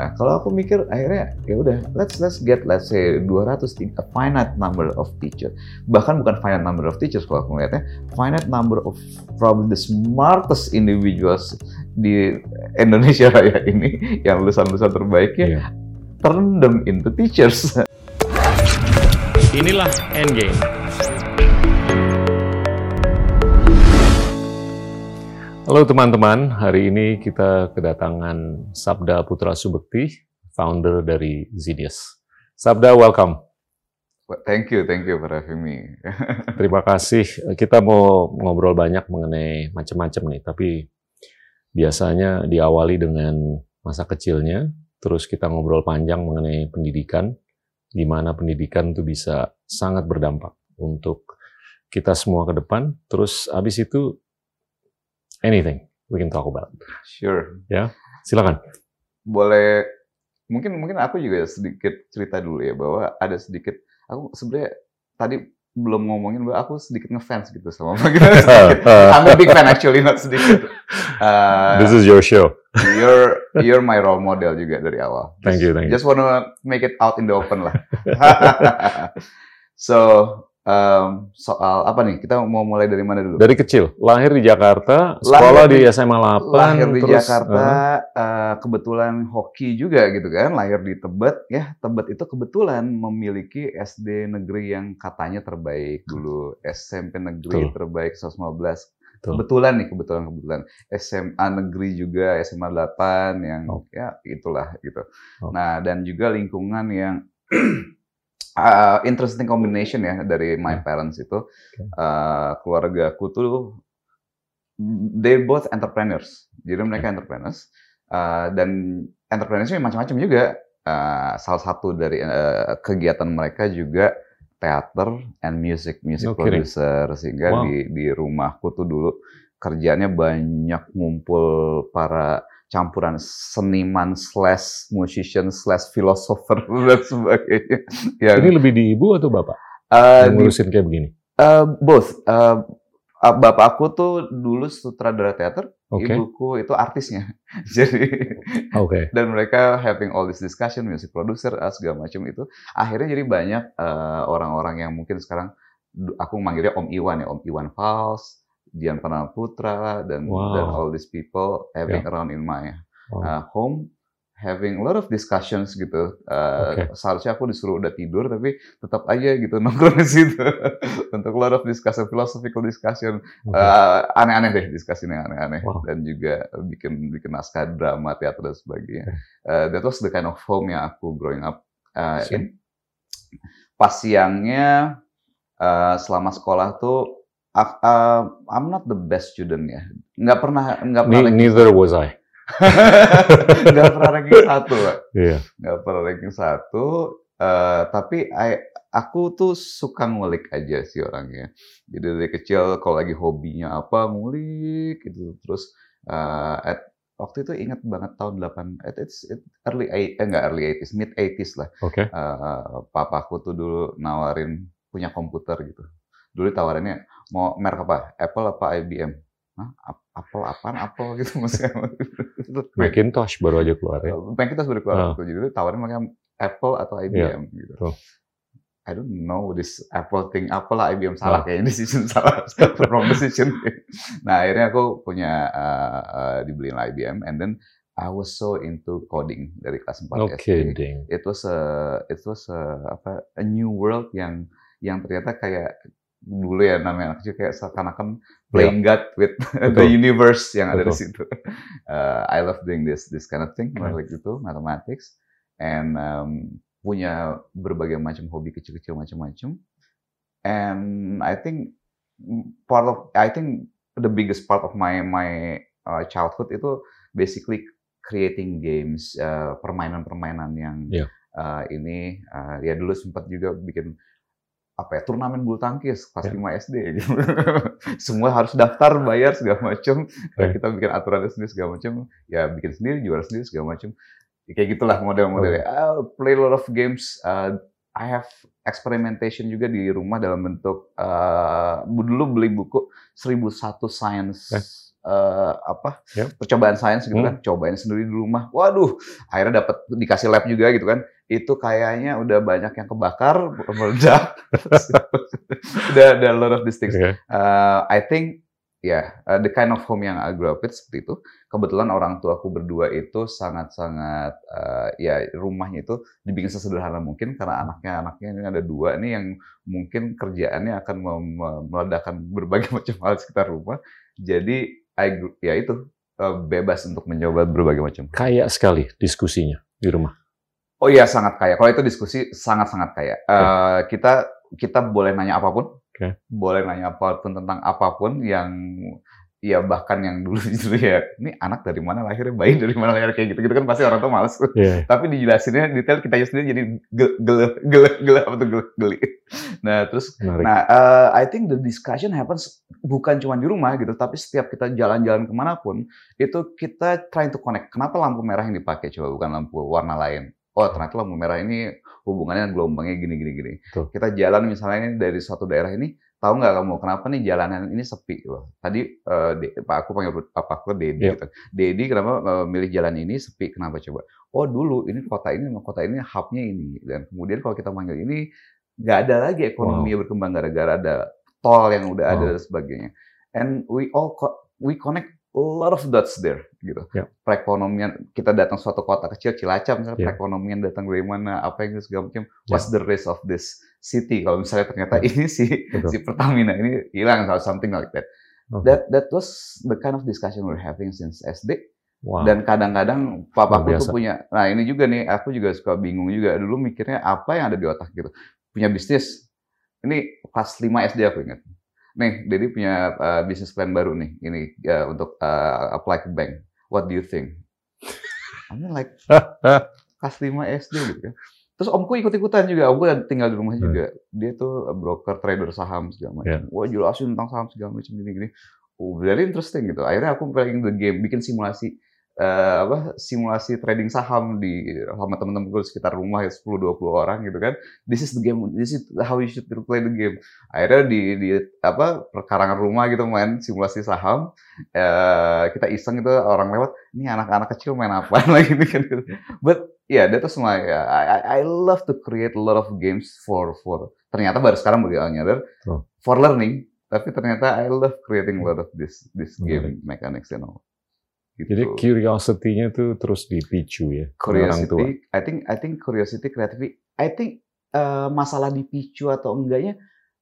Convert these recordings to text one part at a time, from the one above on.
Nah, kalau aku mikir akhirnya ya udah let's let's get let's say 200 a finite number of teachers. Bahkan bukan finite number of teachers kalau aku melihatnya, finite number of probably the smartest individuals di Indonesia raya ini yang lulusan-lulusan terbaiknya Iya. turn them into teachers. Inilah Endgame. Halo teman-teman, hari ini kita kedatangan Sabda Putra Subekti, founder dari Zenius. Sabda, welcome. thank you, thank you for having me. Terima kasih. Kita mau ngobrol banyak mengenai macam-macam nih, tapi biasanya diawali dengan masa kecilnya, terus kita ngobrol panjang mengenai pendidikan, di mana pendidikan itu bisa sangat berdampak untuk kita semua ke depan. Terus habis itu anything we can talk about. Sure. Silakan. boleh mungkin mungkin aku juga sedikit cerita dulu ya bahwa ada sedikit aku sebenarnya tadi belum ngomongin bahwa aku sedikit ngefans gitu sama Mbak Gita sedikit. I'm a big fan actually not sedikit. Uh, This is your show. you're you're my role model juga dari awal. Thank you, thank you. Just wanna make it out in the open lah. so um, soal apa nih? Kita mau mulai dari mana dulu? Dari kecil, lahir di Jakarta, sekolah Lahir di di- SMA 8, lahir di terus, Jakarta, uh, eh, kebetulan hoki juga gitu kan, lahir di Tebet, ya Tebet itu kebetulan memiliki SD negeri yang katanya terbaik dulu, SMP negeri Betul. terbaik 115. Betul. Kebetulan nih, kebetulan kebetulan SMA negeri juga SMA 8 yang Oh. ya itulah gitu. Oh. Nah, dan juga lingkungan yang uh, interesting combination ya dari my Hmm. parents itu. Uh, keluarga aku tuh they both entrepreneurs. Jadi mereka entrepreneurs Uh, dan entrepreneursnya macam-macam juga. Uh, salah satu dari uh, kegiatan mereka juga teater and music, music No kidding. producer sehingga Wow. di di rumahku tuh dulu kerjanya banyak ngumpul para campuran seniman slash musician slash philosopher dan sebagainya. Ini lebih di ibu atau bapak uh, yang di- ngurusin kayak begini? Uh, both. Uh, uh, bapakku tuh dulu sutradara teater, Oke, ibuku itu artisnya. Jadi oke. dan mereka having all this discussion, music producer, segala macam itu. Akhirnya jadi banyak uh, orang-orang yang mungkin sekarang aku manggilnya Om Iwan ya, Om Iwan Fals, Dian Pranama Putra dan Wow. dan all these people having around in my Wow. uh, home having a lot of discussions gitu. Uh, Oke. Seharusnya aku disuruh udah tidur tapi tetap aja gitu nongkrong di situ untuk lot of discussion, philosophical discussion, Oke. Uh, aneh-aneh deh diskusinya aneh-aneh Wow. dan juga bikin bikin naskah drama, teater dan sebagainya. Oke. Uh, that was the kind of home yang aku growing up uh, Sure. in. Pas siangnya uh, selama sekolah tuh uh, I'm not the best student ya. Nggak pernah nggak pernah Ne- ranking neither was I. nggak pernah ranking satu, Pak. Iya. Nggak pernah ranking satu. eh, tapi I- aku tuh suka ngulik aja sih orangnya. Jadi dari kecil kalau lagi hobinya apa ngulik gitu. Terus eh, at- waktu itu ingat banget tahun 8 it- it's it early eight- eh enggak early 80s, mid 80s lah. Oke. Eh, papaku tuh dulu nawarin punya komputer gitu. Dulu tawarannya mau merek apa? Apple apa IBM? Hah? Ap- Apple apaan? Apple gitu maksudnya. Macintosh baru aja keluar ya. Bank kita sudah keluar Ah. waktu jadi tawarin makanya Apple atau IBM gitu. betul. I don't know this Apple thing, Apple lah IBM salah Ah. kayaknya decision salah, wrong decision. nah akhirnya aku punya uh, uh, dibeliin lah IBM, and then I was so into coding dari kelas 4 No SD. kidding. It was a, it was a, apa, a new world yang yang ternyata kayak dulu ya namanya anak kecil kayak seakan-akan playing God with the Betul. universe yang ada di Betul. situ. Uh, I love doing this this kind of thing, Right. like itu mathematics, and um, punya berbagai macam hobi kecil-kecil macam-macam. And I think part of I think the biggest part of my my uh, childhood itu basically creating games, uh, permainan-permainan yang Iya. uh, ini uh, ya dulu sempat juga bikin apa ya turnamen bulu tangkis kelas Ya. 5 SD gitu. Semua harus daftar, bayar segala macam. Ya. Kita bikin aturan sendiri segala macam. Ya bikin sendiri, juara sendiri segala macam. Ya, kayak gitulah model-modelnya. I play a lot of games. Uh, I have experimentation juga di rumah dalam bentuk uh, dulu beli buku 1001 Science Eh. uh, apa Yep. percobaan sains gitu Hmm. kan, cobain sendiri di rumah. Waduh, akhirnya dapat dikasih lab juga gitu kan. Itu kayaknya udah banyak yang kebakar, meledak. udah ada a lot of these things. Oke. Uh, I think ya uh, the kind of home yang I grew up with seperti itu. Kebetulan orang tua aku berdua itu sangat-sangat uh, ya rumahnya itu dibikin sesederhana mungkin karena anaknya anaknya ini ada dua nih yang mungkin kerjaannya akan meledakkan berbagai macam hal sekitar rumah. Jadi I grew- ya itu uh, bebas untuk mencoba berbagai macam. Kaya sekali diskusinya di rumah. Oh iya sangat kaya. Kalau itu diskusi sangat-sangat kaya. Eh, kita kita boleh nanya apa pun, Oke. boleh nanya apa pun tentang apa pun yang ya bahkan yang dulu dulu ya ini anak dari mana lahirnya bayi dari mana lahir kayak gitu gitu kan pasti orang tua males. Iya. Tapi dijelasinnya detail kita sendiri jadi gel gel gel gel apa tuh gel geli. Nah terus Menarik. Nah, uh, I think the discussion happens bukan cuma di rumah gitu, tapi setiap kita jalan-jalan ke mana pun, itu kita trying to connect. Kenapa lampu merah yang dipakai coba bukan lampu warna lain? Oh, ternyata lampu merah ini hubungannya gelombangnya gini, gini, gini. Betul. Kita jalan misalnya ini dari suatu daerah ini, tahu nggak kamu kenapa nih jalanan ini sepi? Loh, tadi uh, De- Pak aku panggil Pak aku Dedi. Iya. Gitu. Dedi kenapa uh, milih jalan ini sepi? Kenapa coba? Oh dulu ini kota ini sama kota ini hubnya ini dan kemudian kalau kita manggil ini nggak ada lagi ekonomi yang berkembang gara-gara ada tol yang udah ada Wow. dan sebagainya. And we all co- we connect a lot of dots there gitu. Ya. Perekonomian kita datang suatu kota kecil Cilacap misalnya Ya. perekonomian datang dari mana apa yang segala macam. Ya. What's the race of this city? Kalau misalnya ternyata Ya. ini si Betul. si Pertamina ini hilang atau something like that. Oke. That that was the kind of discussion we're having since SD. Wow. Dan kadang-kadang papaku tuh punya, nah ini juga nih, aku juga suka bingung juga. Dulu mikirnya apa yang ada di otak gitu. Punya bisnis. Ini kelas 5 SD aku ingat. Nih, Dedi punya uh, bisnis plan baru nih. Ini uh, untuk uh, apply ke bank. What do you think? I mean like kelas 5 SD gitu kan. Terus omku ikut-ikutan juga, omku tinggal di rumah Hmm. juga. Dia tuh broker trader saham segala macam. Wah jelasin tentang saham segala macam gini-gini. Oh, very interesting gitu. Akhirnya aku playing the game, bikin simulasi eh, apa simulasi trading saham di sama teman-teman gue sekitar rumah ya 10-20 orang gitu kan. This is the game, this is how you should play the game. Akhirnya di, di apa perkarangan rumah gitu main simulasi saham. Eh, kita iseng itu orang lewat, ini anak-anak kecil main apa lagi nih kan. gitu. But yeah, that was my I, I I love to create a lot of games for for ternyata baru sekarang baru nyadar Oh. for learning. Tapi ternyata I love creating a lot of this this game mechanics and all. Jadi Gitu. curiosity-nya tuh terus dipicu ya orang tua. curiosity, I think I think curiosity, creativity, I think eh, masalah dipicu atau enggaknya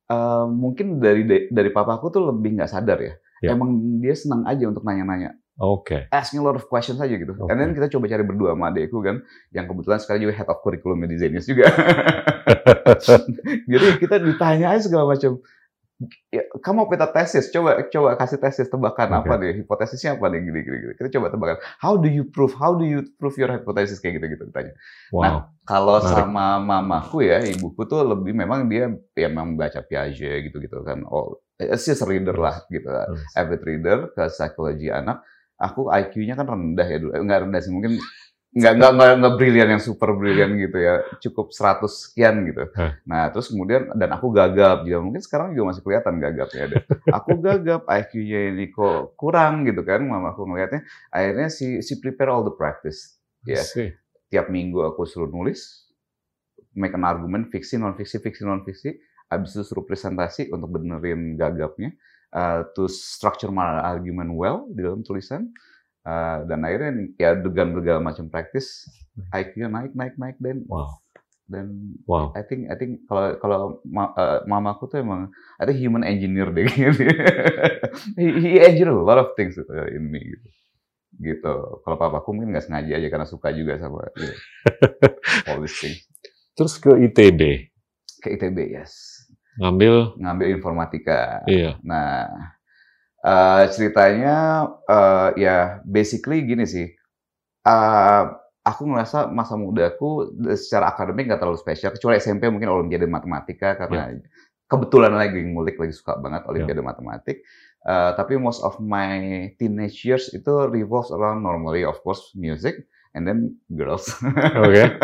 eh, mungkin dari dari papaku tuh lebih nggak sadar ya. Ya. Emang dia senang aja untuk nanya-nanya, Oke. asking a lot of questions aja gitu. Oke. And then kita coba cari berdua sama adekku kan, yang kebetulan sekarang juga head of curriculum di Zenius juga. Jadi kita ditanya aja segala macam. Ya, kamu peta tesis, coba coba kasih tesis tebakan Oke. apa deh, hipotesisnya apa deh gini gini gini. Kita coba tebakan. How do you prove? How do you prove your hypothesis kayak gitu gitu ditanya. Wow. Nah, Kalau Menarik. sama mamaku ya, ibuku tuh lebih memang dia ya memang baca Piaget gitu-gitu kan. Oh, she's a reader lah gitu. Terus. Avid reader ke psikologi anak. Aku IQ-nya kan rendah ya dulu. Eh, Enggak rendah sih, mungkin nggak nggak nggak nggak brilian yang super brilian gitu ya. Cukup 100 sekian gitu. Nah, terus kemudian dan aku gagap juga. Mungkin sekarang juga masih kelihatan gagapnya ada. Aku gagap, IQ-nya ini kok kurang gitu kan. Mamaku ngelihatnya. Akhirnya si si prepare all the practice. Ya Sih. tiap minggu aku suruh nulis, make an argument, fiksi, non fiksi, fiksi, non fiksi, habis itu suruh presentasi untuk benerin gagapnya, uh, to structure my argument well di dalam tulisan, Uh, dan akhirnya nih, ya dengan berbagai macam praktis, IQ-nya naik, naik, naik, dan Wow. dan Wow. I think I think kalau kalau ma, uh, mamaku tuh emang ada human engineer deh gitu. he, he engineer a lot of things uh, in me gitu. Gitu. Kalau papaku mungkin nggak sengaja aja karena suka juga sama ya, all these things. Terus ke ITB. Ke ITB, yes. Ngambil, Ngambil informatika. iya. Nah, eh, ceritanya eh, ya basically gini sih. Eh, aku ngerasa masa mudaku secara akademik nggak terlalu spesial. Kecuali SMP mungkin olimpiade matematika karena kebetulan lagi ngulik lagi suka banget olimpiade matematik. Eh, tapi most of my teenage years itu revolves around normally of course music and then girls. Oke.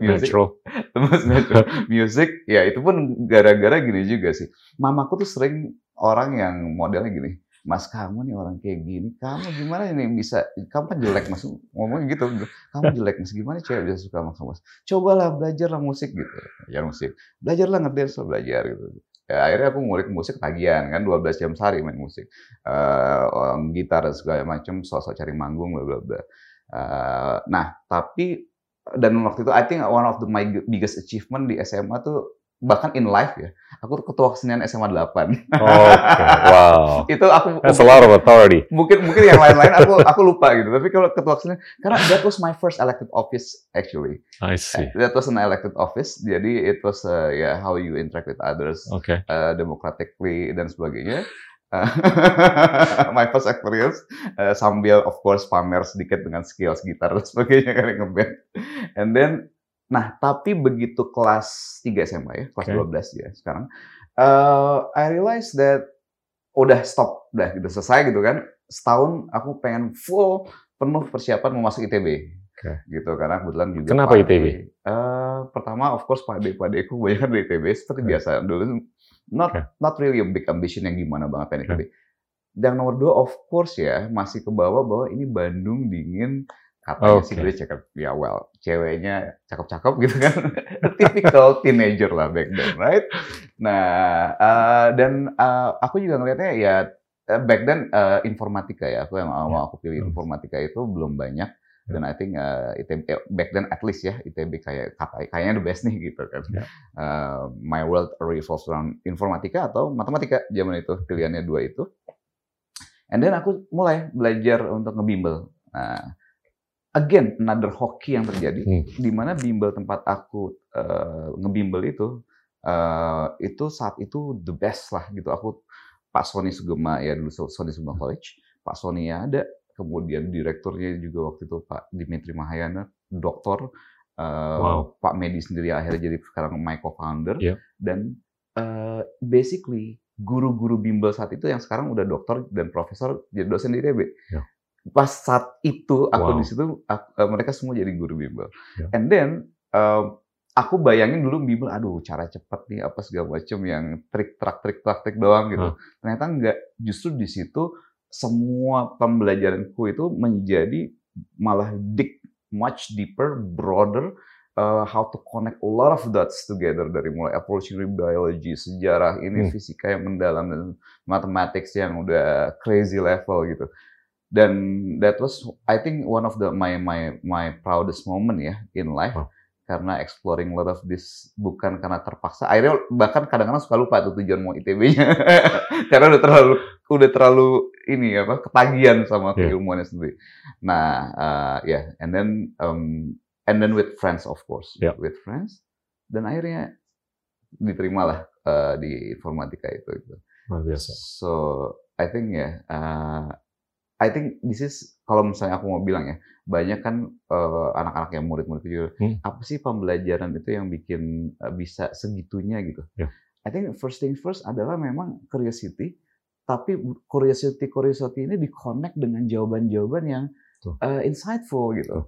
music Natural. terus natural music ya itu pun gara-gara gini juga sih mamaku tuh sering orang yang modelnya gini Mas kamu nih orang kayak gini, kamu gimana ini bisa, kamu kan jelek mas, ngomongnya gitu, kamu jelek mas, gimana cewek bisa suka sama kamu mas? Cobalah belajarlah musik gitu, ya musik, belajarlah ngedance belajar gitu. Ya, akhirnya aku ngulik musik tagihan kan 12 jam sehari main musik, uh, gitar dan segala macam, sosok cari manggung bla bla bla. Uh, nah tapi dan waktu itu I think one of the my biggest achievement di SMA tuh bahkan in life ya, aku ketua kesenian SMA 8. Oh, okay. wow. itu aku That's a lot of authority. Mungkin mungkin yang lain-lain aku aku lupa gitu. Tapi kalau ketua kesenian karena that was my first elected office actually. I see. That was an elected office. Jadi it was uh, yeah, how you interact with others okay. uh, democratically dan sebagainya. my first experience uh, sambil of course pamer sedikit dengan skills gitar dan sebagainya kali ngeband. And then Nah, tapi begitu kelas 3 SMA ya, kelas okay. 12 ya sekarang, uh, I realize that udah stop, udah gitu selesai gitu kan. Setahun aku pengen full penuh persiapan mau masuk ITB. Okay. gitu karena kebetulan juga Kenapa ITB? Uh, pertama of course Pak Ade Pak banyak kan di ITB seperti okay. biasa dulu not okay. not really a big ambition yang gimana banget pengen ITB. Okay. Dan nomor dua of course ya masih ke bawah bahwa ini Bandung dingin katanya okay. sih gue cakep ya well ceweknya cakep-cakep gitu kan typical teenager lah back then right nah uh, dan uh, aku juga ngelihatnya ya uh, back then uh, informatika ya aku yang mau yeah. aku pilih informatika itu belum banyak dan I think uh, ITB back then at least ya ITB kayak kayaknya the best nih gitu kan. Yeah. Uh, my world revolves around informatika atau matematika zaman itu pilihannya dua itu. And then aku mulai belajar untuk ngebimbel. Nah, again another hoki yang terjadi hmm. di mana bimbel tempat aku uh, ngebimbel itu uh, itu saat itu the best lah gitu aku Pak Sony Sugema ya dulu Sony Sugema College Pak Sony ya ada kemudian direkturnya juga waktu itu Pak Dimitri Mahayana doktor uh, wow. Pak Medi sendiri akhirnya jadi sekarang my co-founder yeah. dan uh, basically guru-guru bimbel saat itu yang sekarang udah dokter dan profesor jadi dosen di ITB yeah pas saat itu aku wow. di situ aku, uh, mereka semua jadi guru bimbel. Yeah. And then uh, aku bayangin dulu bimbel, aduh cara cepet nih apa segala macam yang trik trak trik trak trik doang gitu. Huh. Ternyata enggak, justru di situ semua pembelajaranku itu menjadi malah deep, much deeper, broader, uh, how to connect a lot of dots together dari mulai evolutionary biology, sejarah ini, hmm. fisika yang mendalam dan mathematics yang udah crazy level gitu dan that was I think one of the my my my proudest moment ya in life oh. karena exploring lot of this bukan karena terpaksa akhirnya bahkan kadang-kadang suka lupa tuh tujuan mau ITB-nya karena udah terlalu udah terlalu ini apa ketagihan sama yeah. keilmuannya sendiri nah uh, ya yeah. and then um, and then with friends of course yeah. with friends dan akhirnya diterima lah uh, di informatika itu gitu. biasa so I think ya yeah, uh, I think this is kalau misalnya aku mau bilang ya banyak kan uh, anak-anak yang murid-murid juga hmm. apa sih pembelajaran itu yang bikin uh, bisa segitunya gitu. Yeah. I think first thing first adalah memang curiosity tapi curiosity curiosity ini di connect dengan jawaban-jawaban yang uh, insightful gitu. Tuh.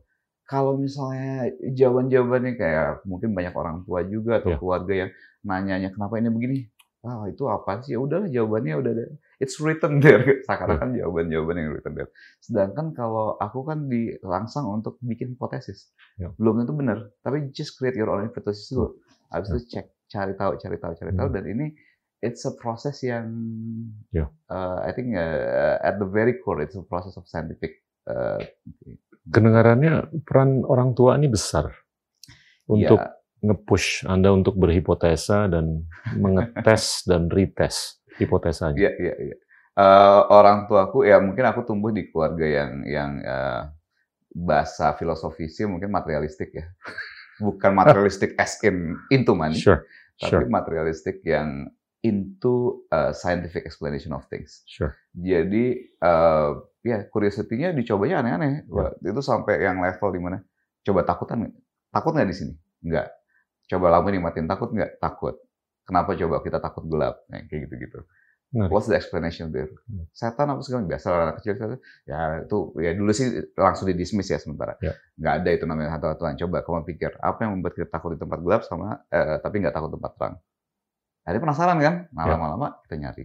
Kalau misalnya jawaban-jawabannya kayak mungkin banyak orang tua juga atau yeah. keluarga yang nanyanya kenapa ini begini, ah itu apa sih? Ya udahlah jawabannya udah ada it's written there seakan-akan yeah. jawaban-jawaban yang written there. Sedangkan kalau aku kan dirangsang untuk bikin hipotesis, yeah. belum tentu benar, tapi just create your own hypothesis dulu. Habis yeah. itu cek, cari tahu, cari tahu, cari tahu, hmm. dan ini it's a process yang yeah. uh, I think uh, at the very core it's a process of scientific. Uh, Kedengarannya peran orang tua ini besar untuk yeah. nge-push Anda untuk berhipotesa dan mengetes dan retest hipotesanya. Iya, iya, iya. Uh, orang tuaku ya mungkin aku tumbuh di keluarga yang yang uh, bahasa filosofisnya mungkin materialistik ya. Bukan materialistik as in into money, sure, tapi sure. materialistik yang into uh, scientific explanation of things. Sure. Jadi uh, ya curiosity-nya dicobanya aneh-aneh. Yeah. Itu sampai yang level di mana? Coba takutan Takut nggak di sini? Nggak. Coba lampu dimatiin takut nggak? Takut. Kenapa coba kita takut gelap? Nah, kayak gitu-gitu. What's the explanation there? Hmm. Setan apa segala biasa anak kecil setan. Ya itu ya dulu sih langsung di dismiss ya sementara. Ya. Nggak ada itu namanya hantu-hantuan. Coba kamu pikir apa yang membuat kita takut di tempat gelap sama eh, tapi nggak takut tempat terang. Jadi penasaran kan? Nah, ya. lama-lama kita nyari.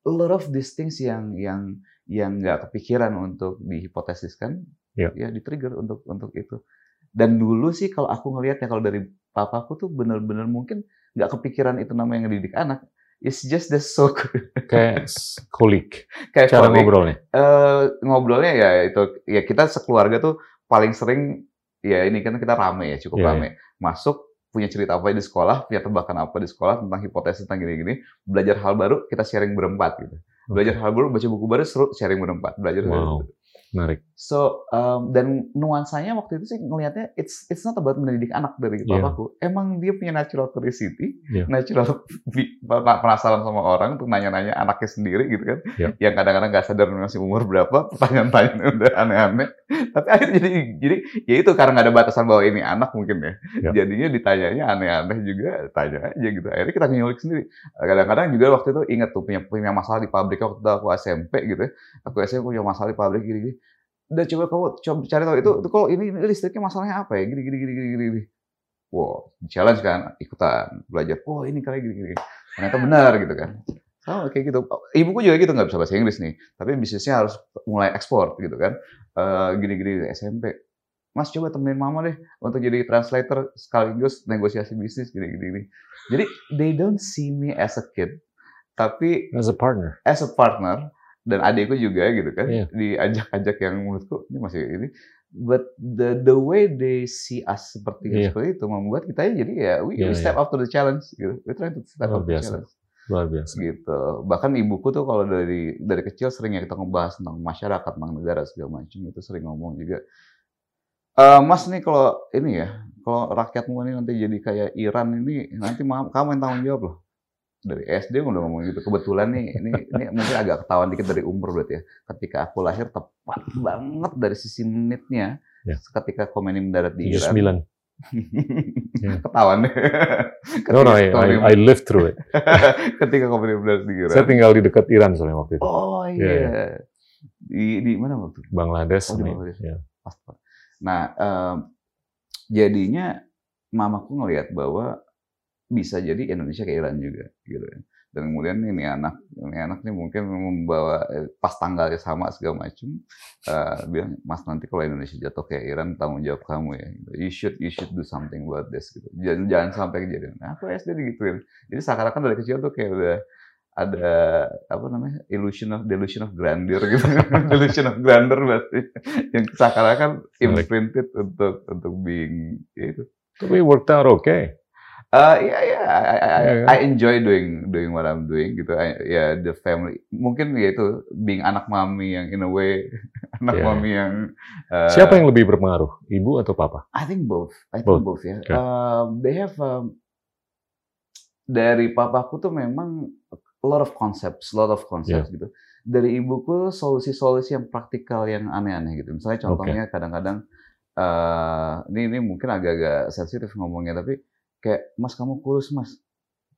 a lot of these things yang yang yang nggak kepikiran untuk dihipotesiskan, Ya. ya di-trigger untuk untuk itu. Dan dulu sih kalau aku ngelihatnya kalau dari papaku tuh bener-bener mungkin nggak kepikiran itu namanya ngedidik anak. It's just the so Kayak kolik, kayak cara colleague, ngobrolnya. eh, ngobrolnya ya itu ya kita sekeluarga tuh paling sering ya ini kan kita rame ya cukup Iya, rame. masuk punya cerita apa di sekolah punya tebakan apa di sekolah tentang hipotesis tentang gini-gini belajar hal baru kita sharing berempat gitu. Belajar hal baru baca buku baru seru sharing berempat. Belajar Wow. Menarik. so um, dan nuansanya waktu itu sih ngelihatnya it's it's not about mendidik anak dari Iya. papaku emang dia punya natural curiosity Iya. natural penasaran sama orang untuk nanya-nanya anaknya sendiri gitu kan Iya. yang kadang-kadang nggak sadar masih umur berapa pertanyaan-pertanyaan udah aneh-aneh tapi akhirnya jadi jadi ya itu karena nggak ada batasan bahwa ini anak mungkin ya Iya. jadinya ditanyanya aneh-aneh juga tanya aja gitu akhirnya kita nyulik sendiri kadang-kadang juga waktu itu ingat tuh punya punya masalah di pabrik waktu itu aku SMP gitu ya aku SMP punya masalah di pabrik gini-gini udah coba kamu coba cari tahu itu, itu kalau ini, ini listriknya masalahnya apa ya? Gini gini gini gini gini, gini. wow challenge kan ikutan belajar. Oh ini kali gini gini ternyata benar gitu kan. Sama kayak gitu. Ibuku juga gitu nggak bisa bahasa Inggris nih. Tapi bisnisnya harus mulai ekspor gitu kan. Eh, gini gini SMP Mas coba temenin mama deh untuk jadi translator sekaligus negosiasi bisnis gini gini gini. Jadi they don't see me as a kid tapi As a partner. as a partner dan adikku juga gitu kan Iya. diajak-ajak yang menurutku ini masih ini but the the way they see us seperti Iya. seperti itu membuat kita jadi ya we, Iya, we step up to the challenge gitu we try to step Luar up to the biasa. challenge Luar biasa. gitu bahkan ibuku tuh kalau dari dari kecil sering ya kita ngebahas tentang masyarakat tentang negara segala macam itu sering ngomong juga Eh mas nih kalau ini ya kalau rakyatmu ini nanti jadi kayak Iran ini nanti kamu yang tanggung jawab loh dari SD udah ngomong gitu kebetulan nih ini ini mungkin agak ketahuan dikit dari umur berarti ya ketika aku lahir tepat banget dari sisi menitnya Ya. ketika Khomeini mendarat di Iran 79. Ya. ketahuan deh No, no, I, I, I lived through it. ketika Khomeini mendarat di Iran Saya tinggal di dekat Iran soalnya waktu itu. Oh iya. Iya, Di di mana waktu? itu? Bangladesh. Oh, di Bangladesh. pas. Nah, em, jadinya mamaku ngelihat bahwa bisa jadi Indonesia kayak Iran juga gitu kan. Dan kemudian ini anak ini anak nih mungkin membawa eh, pas tanggalnya sama segala macam eh, bilang Mas nanti kalau Indonesia jatuh kayak Iran tanggung jawab kamu ya. gitu. You should you should do something about this gitu. Jangan jangan sampai kejadian. Nah, aku SD digituin. Jadi seakan-akan dari kecil tuh kayak udah ada apa namanya illusion of delusion of grandeur gitu delusion of grandeur berarti yang seakan-akan imprinted untuk untuk being ya itu Tapi worked out okay. Eh ya ya I, Iya kan? I enjoy doing doing what I'm doing gitu I- ya the family mungkin ya itu being anak mami yang in a way anak Iya. mami yang eh, Siapa yang lebih berpengaruh? Ibu atau papa? I think both. I think Both. both, ya. Okay. Um, they have um, dari papaku tuh memang a lot of concepts, a lot of concepts gitu. Dari ibuku solusi-solusi yang praktikal yang aneh-aneh gitu. Misalnya contohnya kadang-kadang eh ini ini mungkin agak-agak sensitif ngomongnya tapi kayak Mas kamu kurus Mas.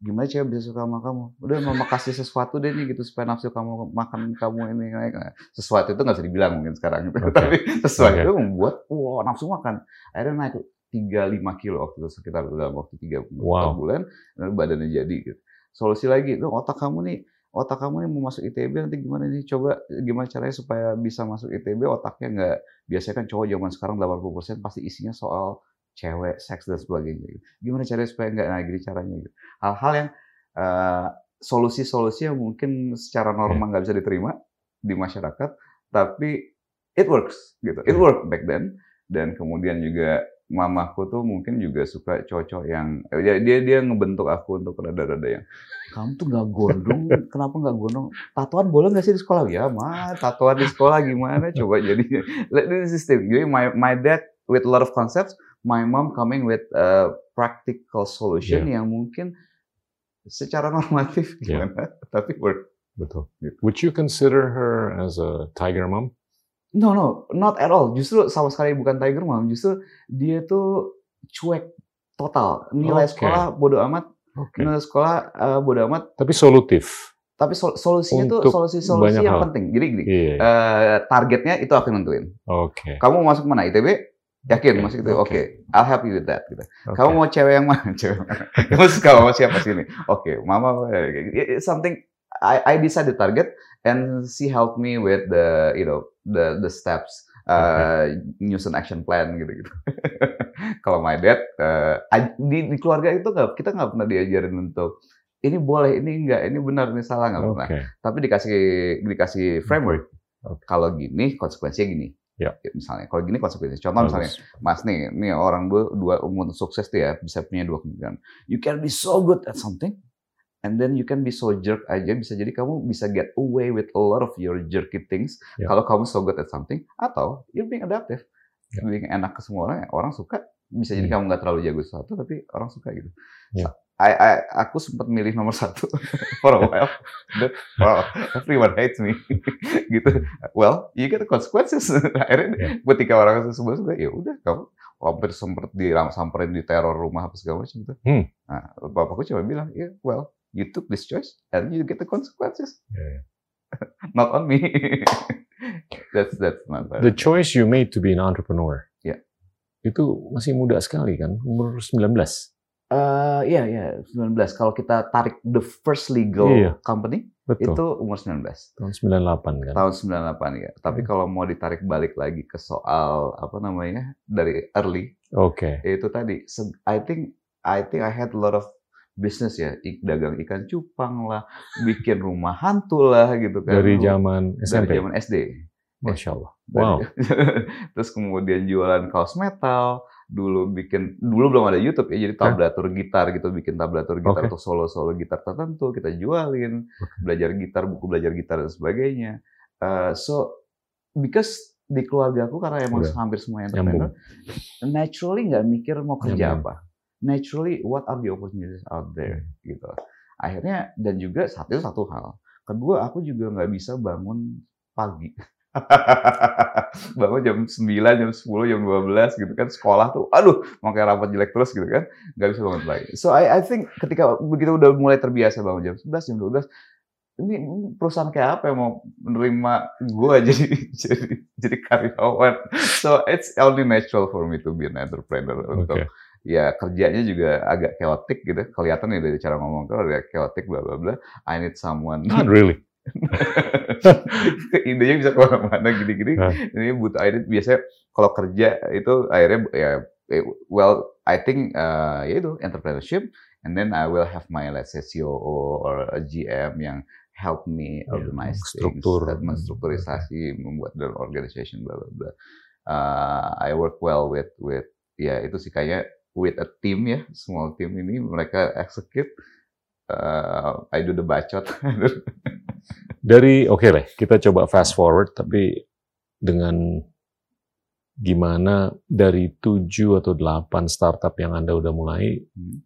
Gimana cewek bisa suka sama kamu? Udah mama kasih sesuatu deh nih gitu supaya nafsu kamu makan kamu ini naik. Nah, Sesuatu itu nggak bisa dibilang mungkin sekarang gitu. Oke. Tapi sesuatu Oke. itu membuat wow nafsu makan. Akhirnya naik 3-5 kilo waktu itu sekitar dalam waktu 3 Wow. bulan lalu badannya jadi gitu. Solusi lagi, lu otak kamu nih otak kamu nih mau masuk ITB nanti gimana nih coba gimana caranya supaya bisa masuk ITB otaknya nggak biasanya kan cowok zaman sekarang 80% pasti isinya soal cewek, seks dan sebagainya. gitu. Gimana caranya supaya nggak nah gini caranya gitu. Hal-hal yang eh, solusi-solusi yang mungkin secara normal nggak bisa diterima di masyarakat, tapi it works gitu. It Iya. worked back then dan kemudian juga mamaku tuh mungkin juga suka cowok yang eh, dia dia, dia ngebentuk aku untuk rada-rada yang kamu tuh nggak gondrong, kenapa nggak gondrong? Tatoan boleh nggak sih di sekolah? Ya mah, tatoan di sekolah gimana? Coba jadi is the thing. Jadi my my dad with a lot of concepts, my mom coming with a practical solution yang mungkin secara normatif Yeah. gimana, tapi work. Betul. Gitu. Would you consider her as a tiger mom? No no, not at all. Justru sama sekali bukan tiger mom. Justru dia tuh cuek total. Nilai Oke. sekolah bodo amat. Oke. Nilai sekolah eh, bodo amat. Tapi solutif. Tapi sol- solusinya tuh Untuk solusi-solusi banyak yang hal. penting. Jadi gini, Iya. eh, targetnya itu aku nentuin. Oke. Kamu mau masuk mana? ITB? Yakin masuk ITB? oke. Oke, I'll help you with that. Gitu. Oke. Kamu mau cewek yang mana? Cewek mana? Kamu suka sama siapa sini? Oke, mama. eh, It's something I I decide the target and she helped me with the you know the the steps uh, nyusun action plan gitu-gitu. Kalau my dad uh, di, di keluarga itu nggak kita nggak pernah diajarin untuk ini boleh, ini enggak, ini benar, ini salah nggak pernah. Okay. Tapi dikasih dikasih framework. Okay. Kalau gini konsekuensinya gini. Ya. Misalnya, kalau gini konsekuensinya. Contoh misalnya, Bagus. Mas nih, nih orang dua, dua umur sukses tuh ya bisa punya dua kemungkinan. You can be so good at something, and then you can be so jerk aja. Bisa jadi kamu bisa get away with a lot of your jerky things Ya. kalau kamu so good at something, atau you're being adaptive, Ya. being enak ke semua orang. Orang suka. Bisa jadi Hmm. kamu nggak terlalu jago sesuatu, tapi orang suka gitu. Ya. I, I, aku sempat milih nomor satu for a while. But, wow, everyone hates me. gitu. Well, you get the consequences. Akhirnya Ya. ketika orang semua suka, ya udah kamu hampir sempat disamperin di teror rumah apa segala macam itu. Hmm. Nah, bapakku cuma bilang, yeah, well, you took this choice and you get the consequences. Ya, ya. Not on me. that's that's not bad. The choice you made to be an entrepreneur. Ya. Itu masih muda sekali kan, umur 19. Eh, iya, iya, 19. Kalau kita tarik the first legal Iya. company, Betul. itu umur 19. Tahun 98 kan. Tahun 98 ya. Tapi Hmm. kalau mau ditarik balik lagi ke soal apa namanya dari early, Oke. itu tadi. I think I think I had a lot of business ya, dagang ikan cupang lah, bikin rumah hantu lah gitu kan. Dari zaman dari SMP. zaman SD. Masya Allah. Dari- Wow. Terus kemudian jualan kaos metal, dulu bikin dulu belum ada YouTube ya, jadi tablatur gitar gitu, bikin tablatur gitar Oke. untuk solo-solo gitar tertentu kita jualin, belajar gitar, buku belajar gitar dan sebagainya. Uh, so because di keluarga aku karena emang Udah. hampir semua entrepreneur, naturally nggak mikir mau kerja Nyambung. apa. Naturally what are the opportunities out there gitu. Akhirnya dan juga satu satu hal. Kedua aku juga nggak bisa bangun pagi. bangun jam 9, jam 10, jam 12 gitu kan sekolah tuh aduh mau kayak rapat jelek terus gitu kan nggak bisa bangun pagi so I, I think ketika begitu udah mulai terbiasa bangun jam 11, jam 12 ini perusahaan kayak apa yang mau menerima gue jadi jadi jadi karyawan so it's only natural for me to be an entrepreneur untuk Oke. ya kerjanya juga agak chaotic gitu kelihatan ya dari cara ngomong kalau agak chaotic bla bla bla I need someone Not really. idenya bisa ke mana-mana gini-gini. Hah. Ini butuh ide biasanya kalau kerja itu akhirnya ya eh, well I think uh, ya itu entrepreneurship and then I will have my let's say COO or a GM yang help me Ya, organize struktur. things, dan menstrukturisasi, membuat dan organization bla bla bla. Uh, I work well with with ya itu sih kayak with a team ya small team ini mereka execute uh, I do the bacot Dari oke lah, kita coba fast forward tapi dengan gimana dari 7 atau 8 startup yang Anda udah mulai Hmm.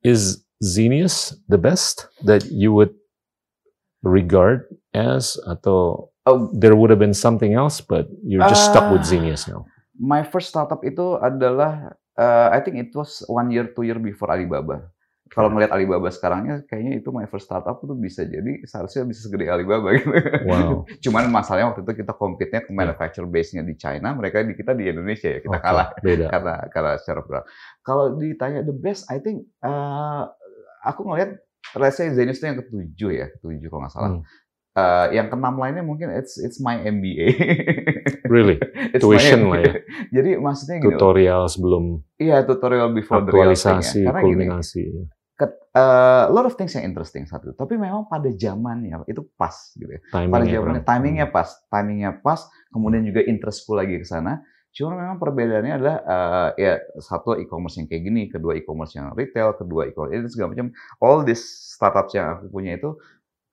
is Zenius the best that you would regard as atau Oh, there would have been something else but you're just stuck with Ah. Zenius now. My first startup itu adalah uh, I think it was one year two year before Alibaba. Kalau melihat Alibaba sekarangnya, kayaknya itu my first startup itu bisa jadi seharusnya bisa segede Alibaba gitu. Wow. Cuman masalahnya waktu itu kita compete-nya ke manufacturer base-nya di China, mereka di kita di Indonesia ya kita Oke, kalah Beda. karena karena secara berat. Kalau ditanya the best, I think uh, aku ngelihat let's say Zenius itu yang ketujuh ya, ketujuh kalau nggak salah. Hmm. Uh, yang keenam lainnya mungkin it's it's my MBA. Really? It's Tuition lah ya. Jadi maksudnya gini, Tutorial sebelum iya tutorial before the real thing ya. Karena gini, kulminasi. Ket- uh, a lot of things yang interesting satu. Tapi memang pada zamannya itu pas gitu ya. Pada Timingnya zamannya kurang. timingnya pas, timingnya pas. Kemudian juga interestku lagi ke sana. Cuma memang perbedaannya adalah uh, ya satu e-commerce yang kayak gini, kedua e-commerce yang retail, kedua e-commerce itu segala macam. All these startups yang aku punya itu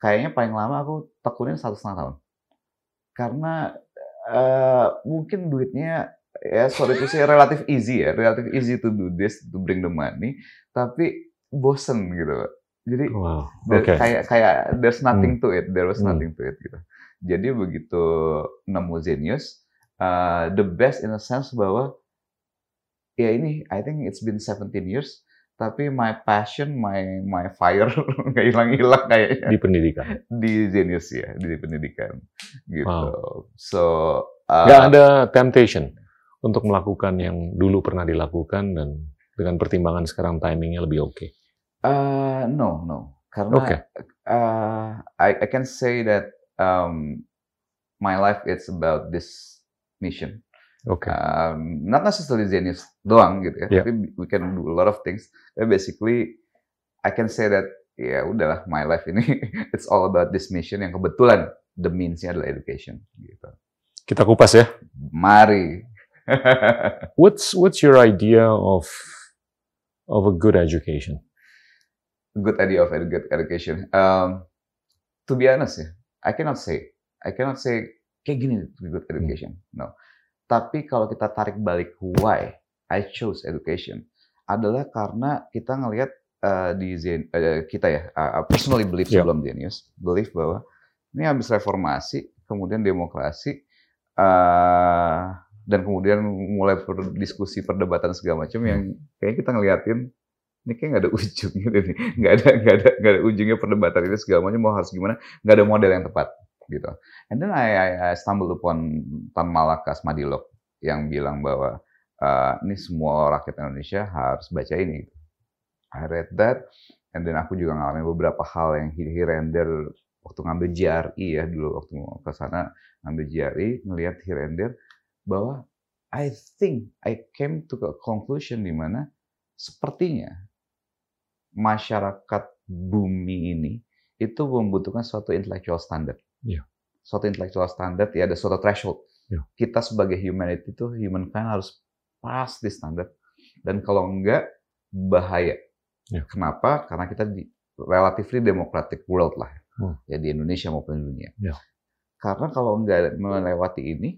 kayaknya paling lama aku tekunin satu setengah tahun. Karena eh, mungkin duitnya ya sorry to say relatif easy ya, relatif easy to do this, to bring the money, tapi bosen gitu. Jadi Wow. there- Oke. kayak kayak there's nothing to it, there was Hmm. nothing to it gitu. Jadi begitu nemu Zenius, uh, the best in a sense bahwa ya ini I think it's been 17 years, tapi my passion, my my fire nggak hilang-hilang kayaknya Di pendidikan. di Zenius ya, di pendidikan gitu. Wow. So uh, Nggak ada temptation untuk melakukan yang dulu pernah dilakukan dan dengan pertimbangan sekarang timingnya lebih oke. Uh, no no Karena Oke. uh, I, I can say that um, my life it's about this mission. Oke. Um, not necessarily Zenius doang gitu ya, Yeah. tapi we can do a lot of things. But basically, I can say that ya udahlah my life ini it's all about this mission yang kebetulan the means-nya adalah education gitu. Kita kupas ya. Mari. What's what's your idea of of a good education? Good idea of edu- good education. Um, to be honest ya, I cannot say, I cannot say kayak gini good education. No. Tapi kalau kita tarik balik why I chose education adalah karena kita ngelihat uh, di Zen, uh, kita ya, uh, personally believe Yeah. sebelum Zenius, believe bahwa ini habis reformasi, kemudian demokrasi, uh, dan kemudian mulai berdiskusi perdebatan segala macam yang kayaknya kita ngeliatin ini kayak nggak ada ujungnya deh nih. nggak ada nggak ada nggak ada ujungnya perdebatan ini segala macam mau harus gimana? Nggak ada model yang tepat gitu. And then I, I, I stumbled upon Tan Malakas Madilog yang bilang bahwa uh, ini semua rakyat Indonesia harus baca ini. I read that and then aku juga ngalamin beberapa hal yang here and there waktu ngambil GRI ya dulu waktu mau ke sana ngambil GRI ngelihat here and there bahwa I think I came to a conclusion di mana sepertinya masyarakat bumi ini itu membutuhkan suatu intellectual standard. Iya. Suatu intellectual standard ya ada suatu threshold. Iya. Kita sebagai humanity itu humankind harus pass di standard dan kalau enggak bahaya. Iya. Kenapa? Karena kita di relatively democratic world lah. Hmm. Ya di Indonesia maupun di dunia. Iya. Karena kalau enggak melewati ini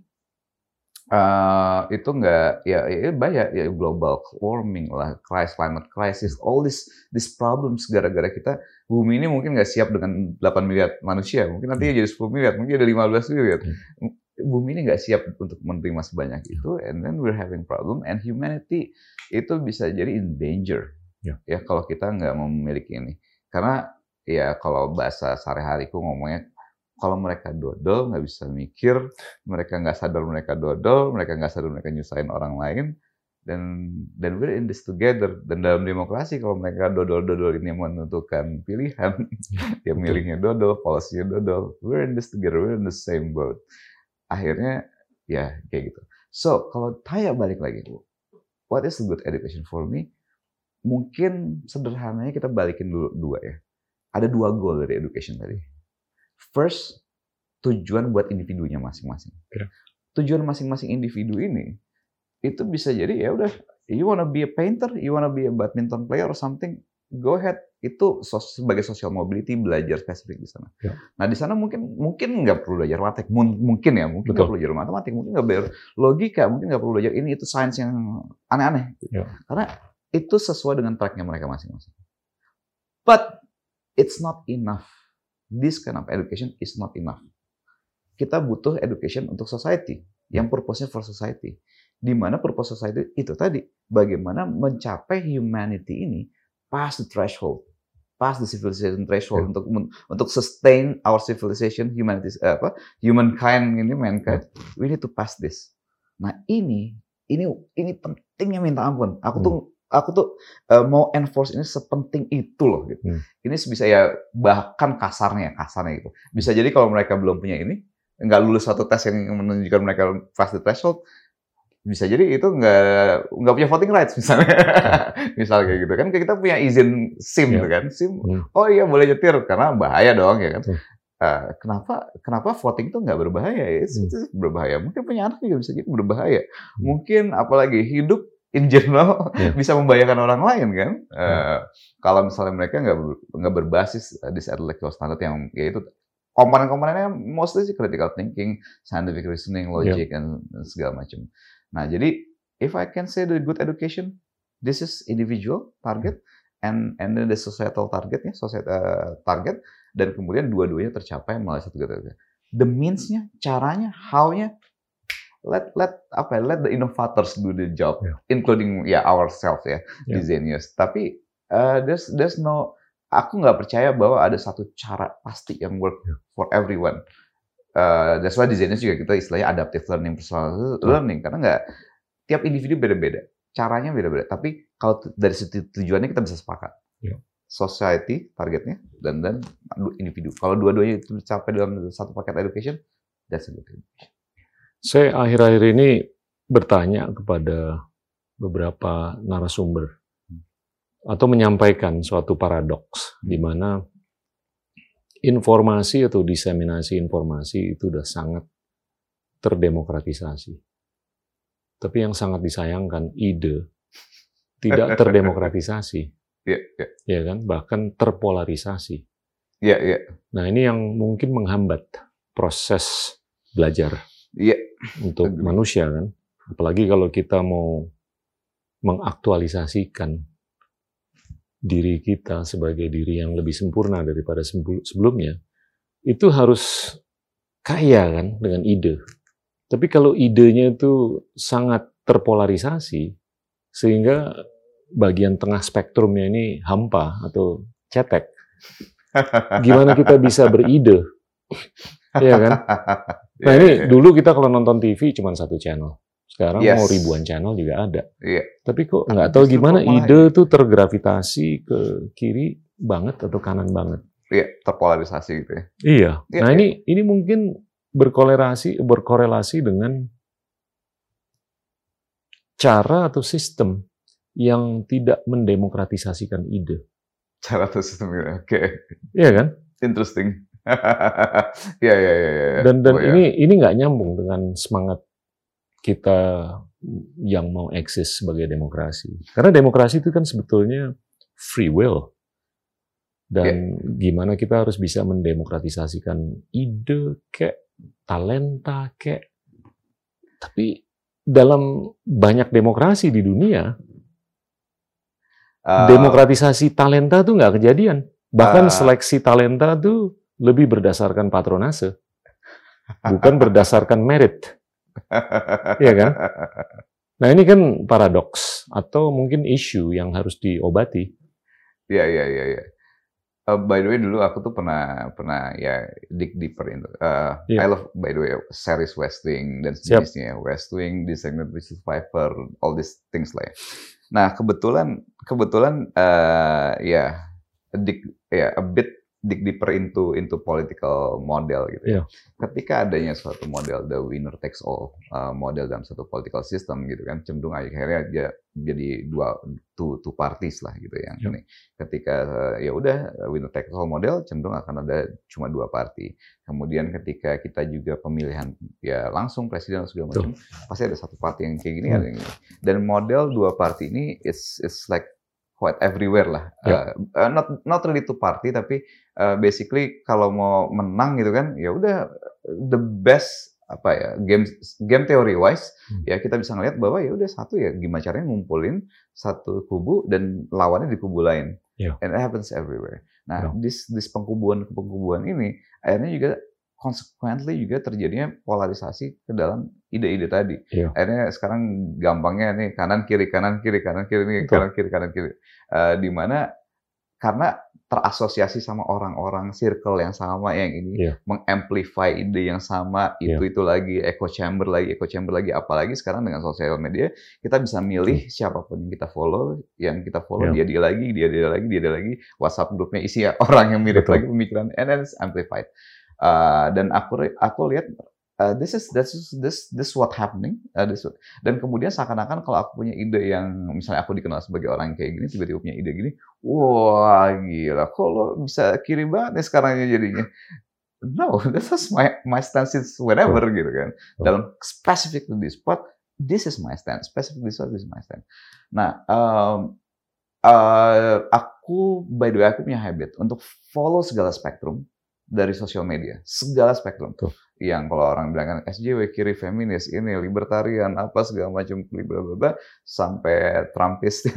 eh itu enggak ya, ya bahaya ya global warming lah, crisis climate crisis, all this these problems gara-gara kita bumi ini mungkin nggak siap dengan 8 miliar manusia, mungkin nantinya jadi 10 miliar, mungkin ada 15 miliar. Bumi ini nggak siap untuk menerima sebanyak itu, and then we're having problem, and humanity itu bisa jadi in danger, Ya. ya kalau kita nggak memiliki ini. Karena ya kalau bahasa sehari-hariku ngomongnya kalau mereka dodol nggak bisa mikir, mereka nggak sadar mereka dodol, mereka nggak sadar mereka nyusahin orang lain, dan dan we're in this together. Dan dalam demokrasi kalau mereka dodol-dodol ini menentukan pilihan, ya milihnya dodol, polisinya dodol, we're in this together, we're in the same boat. Akhirnya ya kayak gitu. So kalau tanya balik lagi, what is a good education for me? Mungkin sederhananya kita balikin dulu dua ya. Ada dua goal dari education tadi. First, tujuan buat individunya masing-masing. Oke. Tujuan masing-masing individu ini itu bisa jadi ya udah, you wanna be a painter, you wanna be a badminton player or something, go ahead. Itu sos- sebagai social mobility belajar spesifik di sana. Ya. Nah di sana mungkin mungkin nggak perlu belajar matematik, Mun- mungkin ya, mungkin nggak perlu belajar matematik, mungkin nggak belajar logika, mungkin nggak perlu belajar ini itu sains yang aneh-aneh. Ya. Karena itu sesuai dengan tracknya mereka masing-masing. But it's not enough. This kind of education is not enough. Kita butuh education untuk society, yang purpose-nya for society. Di mana purpose society itu tadi, bagaimana mencapai humanity ini past the threshold, past the civilization threshold Ya. untuk untuk sustain our civilization, humanity, eh, apa, humankind ini, mankind, we need to pass this. Nah ini, ini, ini pentingnya minta ampun. Aku tuh aku tuh eh, mau enforce ini sepenting itu loh gitu. Hmm. Ini bisa ya bahkan kasarnya kasarnya gitu. Bisa jadi kalau mereka belum punya ini nggak lulus satu tes yang menunjukkan mereka past the threshold bisa jadi itu nggak nggak punya voting rights misalnya misal kayak gitu kan kita punya izin SIM Ya. tuh kan SIM Hmm. oh iya boleh nyetir karena bahaya dong ya kan Hmm. Eh, kenapa kenapa voting tuh nggak berbahaya It's- Hmm. berbahaya mungkin punya anak juga bisa jadi berbahaya mungkin apalagi hidup in general Ya. bisa membahayakan orang lain kan? Eh, kalau misalnya mereka nggak ber- nggak berbasis eh, this intellectual standard yang yaitu komponen-komponennya mostly sih critical thinking scientific reasoning logic dan dan segala macam. Nah jadi if I can say the good education this is individual target and and then the societal target ya societal target dan kemudian dua-duanya tercapai melalui satu gitu the means-nya caranya how-nya let let apa ya, let the innovators do the job Ya. including ya ourselves ya Ya. di Zenius tapi uh, there's there's no aku nggak percaya bahwa ada satu cara pasti yang work Ya. for everyone Uh, that's why di Zenius juga kita istilahnya adaptive learning personal learning karena nggak tiap individu beda-beda caranya beda-beda tapi kalau dari situ tujuannya kita bisa sepakat Ya. society targetnya dan dan individu. Kalau dua-duanya itu dicapai dalam satu paket education, that's a good education. Saya akhir-akhir ini bertanya kepada beberapa narasumber atau menyampaikan suatu paradoks di mana informasi atau diseminasi informasi itu sudah sangat terdemokratisasi. Tapi yang sangat disayangkan ide tidak terdemokratisasi. Iya, iya. Ya kan? Bahkan terpolarisasi. Iya, iya. Nah, ini yang mungkin menghambat proses belajar Iya. untuk Agree. manusia kan. Apalagi kalau kita mau mengaktualisasikan diri kita sebagai diri yang lebih sempurna daripada sebelumnya, itu harus kaya kan dengan ide. Tapi kalau idenya itu sangat terpolarisasi, sehingga bagian tengah spektrumnya ini hampa atau cetek, gimana kita bisa beride? Iya kan? Nah Iya, ini iya, dulu kita kalau nonton TV cuma satu channel. Sekarang Yes. mau ribuan channel juga ada. Iya. Tapi kok nggak tahu gimana ide tuh tergravitasi ke kiri banget atau kanan banget. Iya, terpolarisasi gitu ya. Iya. Iya, nah iya. ini ini mungkin berkorelasi berkorelasi dengan cara atau sistem yang tidak mendemokratisasikan ide. Cara atau sistemnya. Oke. Iya kan? Interesting. Iya, iya, iya, iya. Dan dan Oh, iya. ini ini nggak nyambung dengan semangat kita yang mau eksis sebagai demokrasi. Karena demokrasi itu kan sebetulnya free will. Dan gimana kita harus bisa mendemokratisasikan ide kek, talenta kek. Tapi dalam banyak demokrasi di dunia, Uh, demokratisasi talenta tuh nggak kejadian. Bahkan Ah. seleksi talenta tuh lebih berdasarkan patronase, bukan berdasarkan merit. Iya kan? Nah ini kan paradoks atau mungkin isu yang harus diobati. Iya, iya, iya, iya. Uh, by the way, dulu aku tuh pernah pernah ya dig deeper into. Uh, Iya. I love by the way series West Wing dan sejenisnya. West Wing, Designated Survivor, all these things lah ya. Nah kebetulan kebetulan uh, ya dig ya a bit dig deeper into into political model gitu. Ya. Ketika adanya suatu model the winner takes all uh, model dalam satu political system gitu kan cenderung akhirnya dia jadi dua two, two parties lah gitu yang Iya. ini. Ketika uh, ya udah uh, winner takes all model cenderung akan ada cuma dua party. Kemudian ketika kita juga pemilihan ya langsung presiden segala macam pasti ada satu party yang kayak gini Hmm. ada yang gini. Dan model dua party ini it's it's like quite everywhere lah. Ya. Uh, uh, not not really two party tapi uh, basically kalau mau menang gitu kan ya udah the best apa ya game game theory wise Hmm. ya kita bisa ngeliat bahwa ya udah satu ya gimana caranya ngumpulin satu kubu dan lawannya di kubu lain Ya. and it happens everywhere nah Ya. dis dis pengkubuan pengkubuan ini akhirnya juga consequently juga terjadinya polarisasi ke dalam ide-ide tadi Iya. akhirnya sekarang gampangnya nih kanan kiri kanan kiri kanan kiri nih kanan kiri kanan kiri Eh, di mana karena terasosiasi sama orang-orang circle yang sama yang ini Iya. mengamplify ide yang sama itu itu lagi echo chamber lagi echo chamber lagi apalagi sekarang dengan sosial media kita bisa milih siapa pun yang kita follow yang kita follow Iya. dia dia lagi dia dia lagi dia dia lagi WhatsApp grupnya isi orang yang mirip Betul. lagi pemikiran and then it's amplified Uh, dan aku aku lihat uh, this is this is this this what happening. Uh, this what- dan kemudian seakan-akan kalau aku punya ide yang misalnya aku dikenal sebagai orang kayak gini tiba-tiba punya ide gini wah gila kok lo bisa kiri banget nih sekarangnya jadinya? No this is my my stance is whenever gitu kan. Dalam specific to this spot this is my stance. Specific this spot this is my stance. Nah um, uh, aku by the way aku punya habit untuk follow segala spektrum dari sosial media. Segala spektrum. Betul. Yang kalau orang bilang kan SJW kiri feminis ini libertarian apa segala macam bla bla bla sampai Trumpis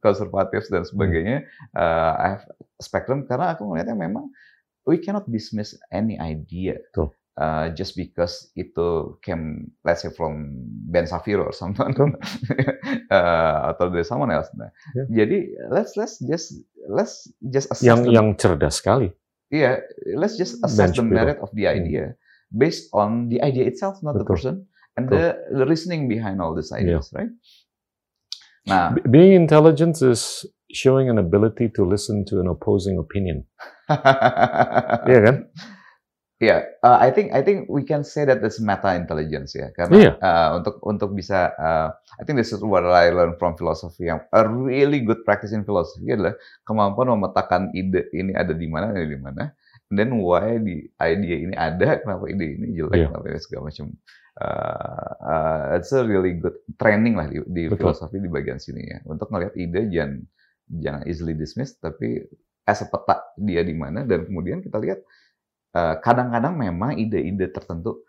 konservatif dan sebagainya uh, I have spectrum karena aku melihatnya memang we cannot dismiss any idea Betul. uh, just because itu came let's say from Ben Safiro or something uh, atau dari someone else. Nah, Ya. jadi let's let's just let's just assess Yang yang cerdas sekali. Yeah, let's just Ben assess the Shapiro. merit of the Hmm. idea based on the idea itself, not the Betul. person and Betul. the, the reasoning behind all these ideas, right? Nah, Be- Being intelligent is showing an ability to listen to an opposing opinion. Iya kan? Yeah, uh, I think I think we can say that it's meta intelligence ya, karena Iya. uh, untuk untuk bisa, uh, I think this is what I learned from philosophy. Yang a really good practice in philosophy adalah kemampuan memetakan ide ini ada di mana, ada di mana, and then why di idea ini ada, kenapa ide ini jelek, Iya. kenapa ini segala macam. Uh, uh, it's a really good training lah di, di filosofi di bagian sini ya, untuk ngelihat ide jangan jangan easily dismissed, tapi as a peta dia di mana, dan kemudian kita lihat kadang-kadang memang ide-ide tertentu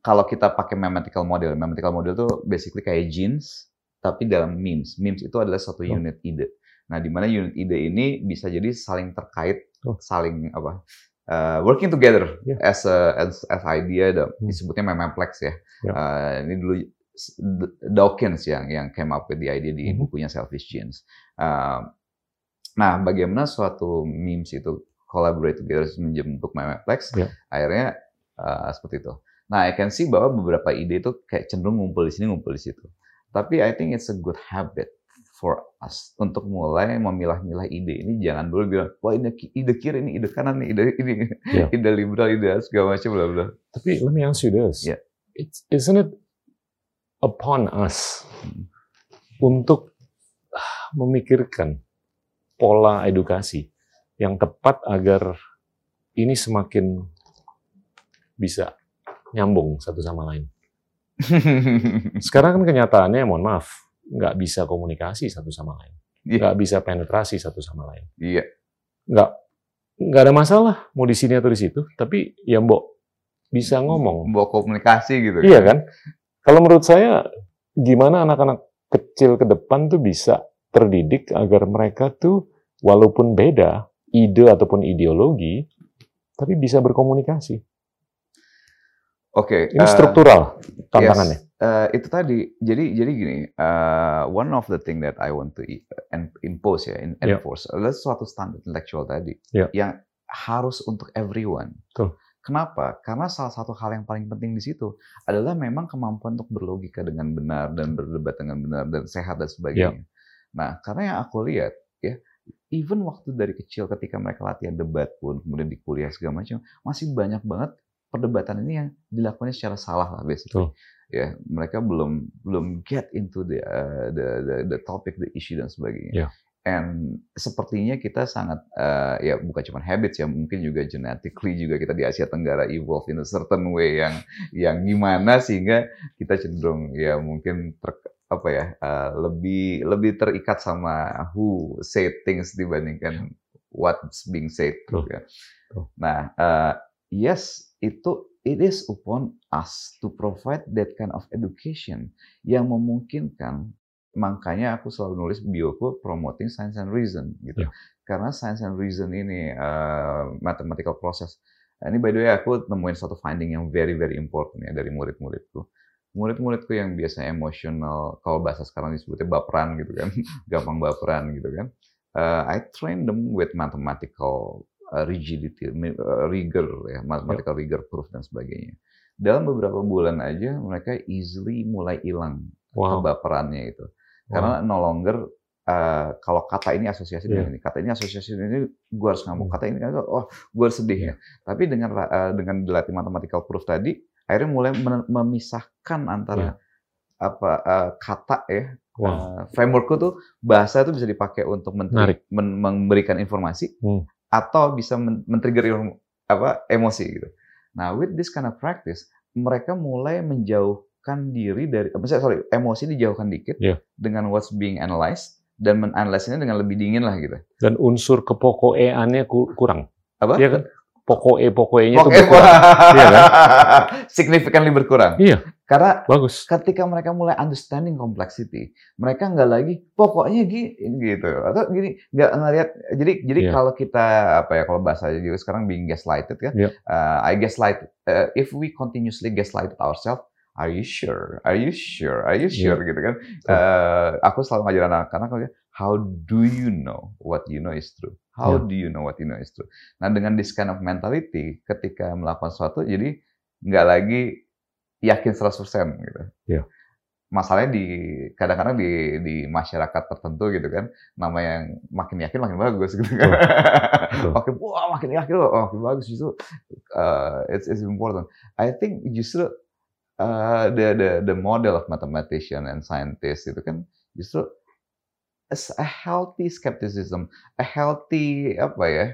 kalau kita pakai mathematical model, mathematical model itu basically kayak genes tapi dalam memes. Memes itu adalah satu Oh. unit ide. Nah, di mana unit ide ini bisa jadi saling terkait, Oh. saling apa? eh, working together Yeah. as a as, as idea Hmm. disebutnya memplex ya. Yeah. Eh, ini dulu Dawkins yang yang came up with the idea di Mhm. bukunya Selfish Genes. Eh, nah, bagaimana suatu memes itu collaborate together membentuk memeplex, Yeah. akhirnya uh, seperti itu. Nah, I can see bahwa beberapa ide itu kayak cenderung ngumpul di sini, ngumpul di situ. Tapi I think it's a good habit for us untuk mulai memilah-milah ide ini. Jangan dulu bilang, wah ini ide kiri, ini ide kanan, nih, ide ini, Yeah. ide liberal, ide segala macam, bla bla. Tapi let me ask you this. Yeah. It's, isn't it upon us Hmm. untuk ah, memikirkan pola edukasi yang tepat agar ini semakin bisa nyambung satu sama lain. Sekarang kan kenyataannya, mohon maaf, nggak bisa komunikasi satu sama lain, Iya. nggak bisa penetrasi satu sama lain. Iya, Nggak nggak ada masalah mau di sini atau di situ, tapi ya mbok bisa ngomong. bawa komunikasi gitu. Iya kan? Kalau menurut saya, gimana anak-anak kecil ke depan tuh bisa terdidik agar mereka tuh walaupun beda ide ataupun ideologi, tapi bisa berkomunikasi. Oke. Ini eh, struktural tantangannya. Yes. Eh, itu tadi. Jadi jadi gini, eh, one of the thing that I want to impose ya, in- Yeah. enforce adalah suatu standar intelektual tadi Yeah. yang harus untuk everyone. Betul. Kenapa? Karena salah satu hal yang paling penting di situ adalah memang kemampuan untuk berlogika dengan benar dan berdebat dengan benar dan sehat dan sebagainya. Nah, karena yang aku lihat ya, even waktu dari kecil ketika mereka latihan debat pun, kemudian di kuliah segala macam, masih banyak banget perdebatan ini yang dilakukannya secara salah lah basically. Betul. Ya, mereka belum belum get into the uh, the, the the topic, the issue dan sebagainya. Yeah. And sepertinya kita sangat uh, ya bukan cuma habits ya, mungkin juga genetically juga kita di Asia Tenggara evolve in a certain way yang yang gimana sehingga kita cenderung ya mungkin ter, apa ya uh, lebih lebih terikat sama who say things dibandingkan what's being said. gitu kan. Betul. Nah, uh, yes itu it is upon us to provide that kind of education yang memungkinkan makanya aku selalu nulis bioku promoting science and reason gitu Ya. karena science and reason ini uh, mathematical process ini by the way aku nemuin satu finding yang very very important ya dari murid-muridku murid-muridku yang biasa emosional kalau bahasa sekarang disebutnya baperan gitu kan gampang baperan gitu kan Uh, I train them with mathematical uh, rigidity, uh, rigor ya, mathematical rigor proof dan sebagainya. Dalam beberapa bulan aja mereka easily mulai hilang Wow. kebaperannya itu. Karena no longer uh, kalau kata ini asosiasi dengan ini, kata ini asosiasi dengan ini, gue harus ngamuk. Hmm. Kata ini, oh gue harus sedih ya. Tapi dengan uh, dengan dilatih mathematical proof tadi, akhirnya mulai memisahkan antara apa uh, kata ya Wow. Uh, frameworkku tuh bahasa itu bisa dipakai untuk men- memberikan informasi Hmm. atau bisa men- men-trigger apa emosi gitu. Nah, with this kind of practice, mereka mulai menjauhkan diri dari, eh, maksudnya sorry, emosi dijauhkan dikit Yeah. dengan what's being analyzed dan menanalisinya dengan lebih dingin lah gitu. Dan unsur kepokoeannya ku- kurang. Apa? Iya kan? Pokoe-pokoenya itu Oke, berkurang. Iya kan? significantly berkurang. Iya. Karena Bagus. ketika mereka mulai understanding complexity, mereka nggak lagi pokoknya gini gitu atau gini nggak ngelihat. Jadi jadi Iya. kalau kita apa ya kalau bahasa juga sekarang being gaslighted kan, Iya. uh, I gaslight. uh, if we continuously gaslight ourselves, are you sure? Are you sure? Are you sure? Gitu kan? Uh, aku selalu ngajarin anak-anak how do you know what you know is true? How Iya. do you know what you know is true? Nah dengan this kind of mentality, ketika melakukan sesuatu, jadi nggak lagi yakin 100% gitu. Iya. masalahnya di kadang-kadang di di masyarakat tertentu gitu kan nama yang makin yakin makin bagus gitu kan makin wah makin yakin oh, makin bagus itu uh, it's it's important I think justru uh, the the the model of mathematician and scientist itu kan justru a healthy skepticism a healthy apa ya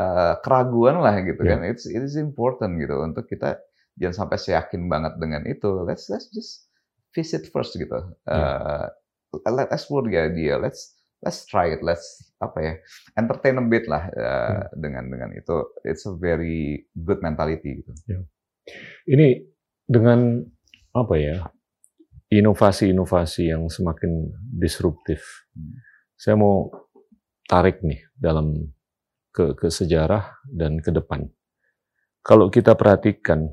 uh, keraguan lah gitu yeah. kan it's it is important gitu untuk kita jangan sampai yakin banget dengan itu let's let's just visit first gitu. Yeah. Uh, let explore the idea. Let's let's try it. Let's apa ya entertain a bit lah uh, yeah. dengan dengan itu. It's a very good mentality gitu. Yeah. Ini dengan apa ya inovasi-inovasi yang semakin disruptif. Saya mau tarik nih dalam ke, ke sejarah dan ke depan. Kalau kita perhatikan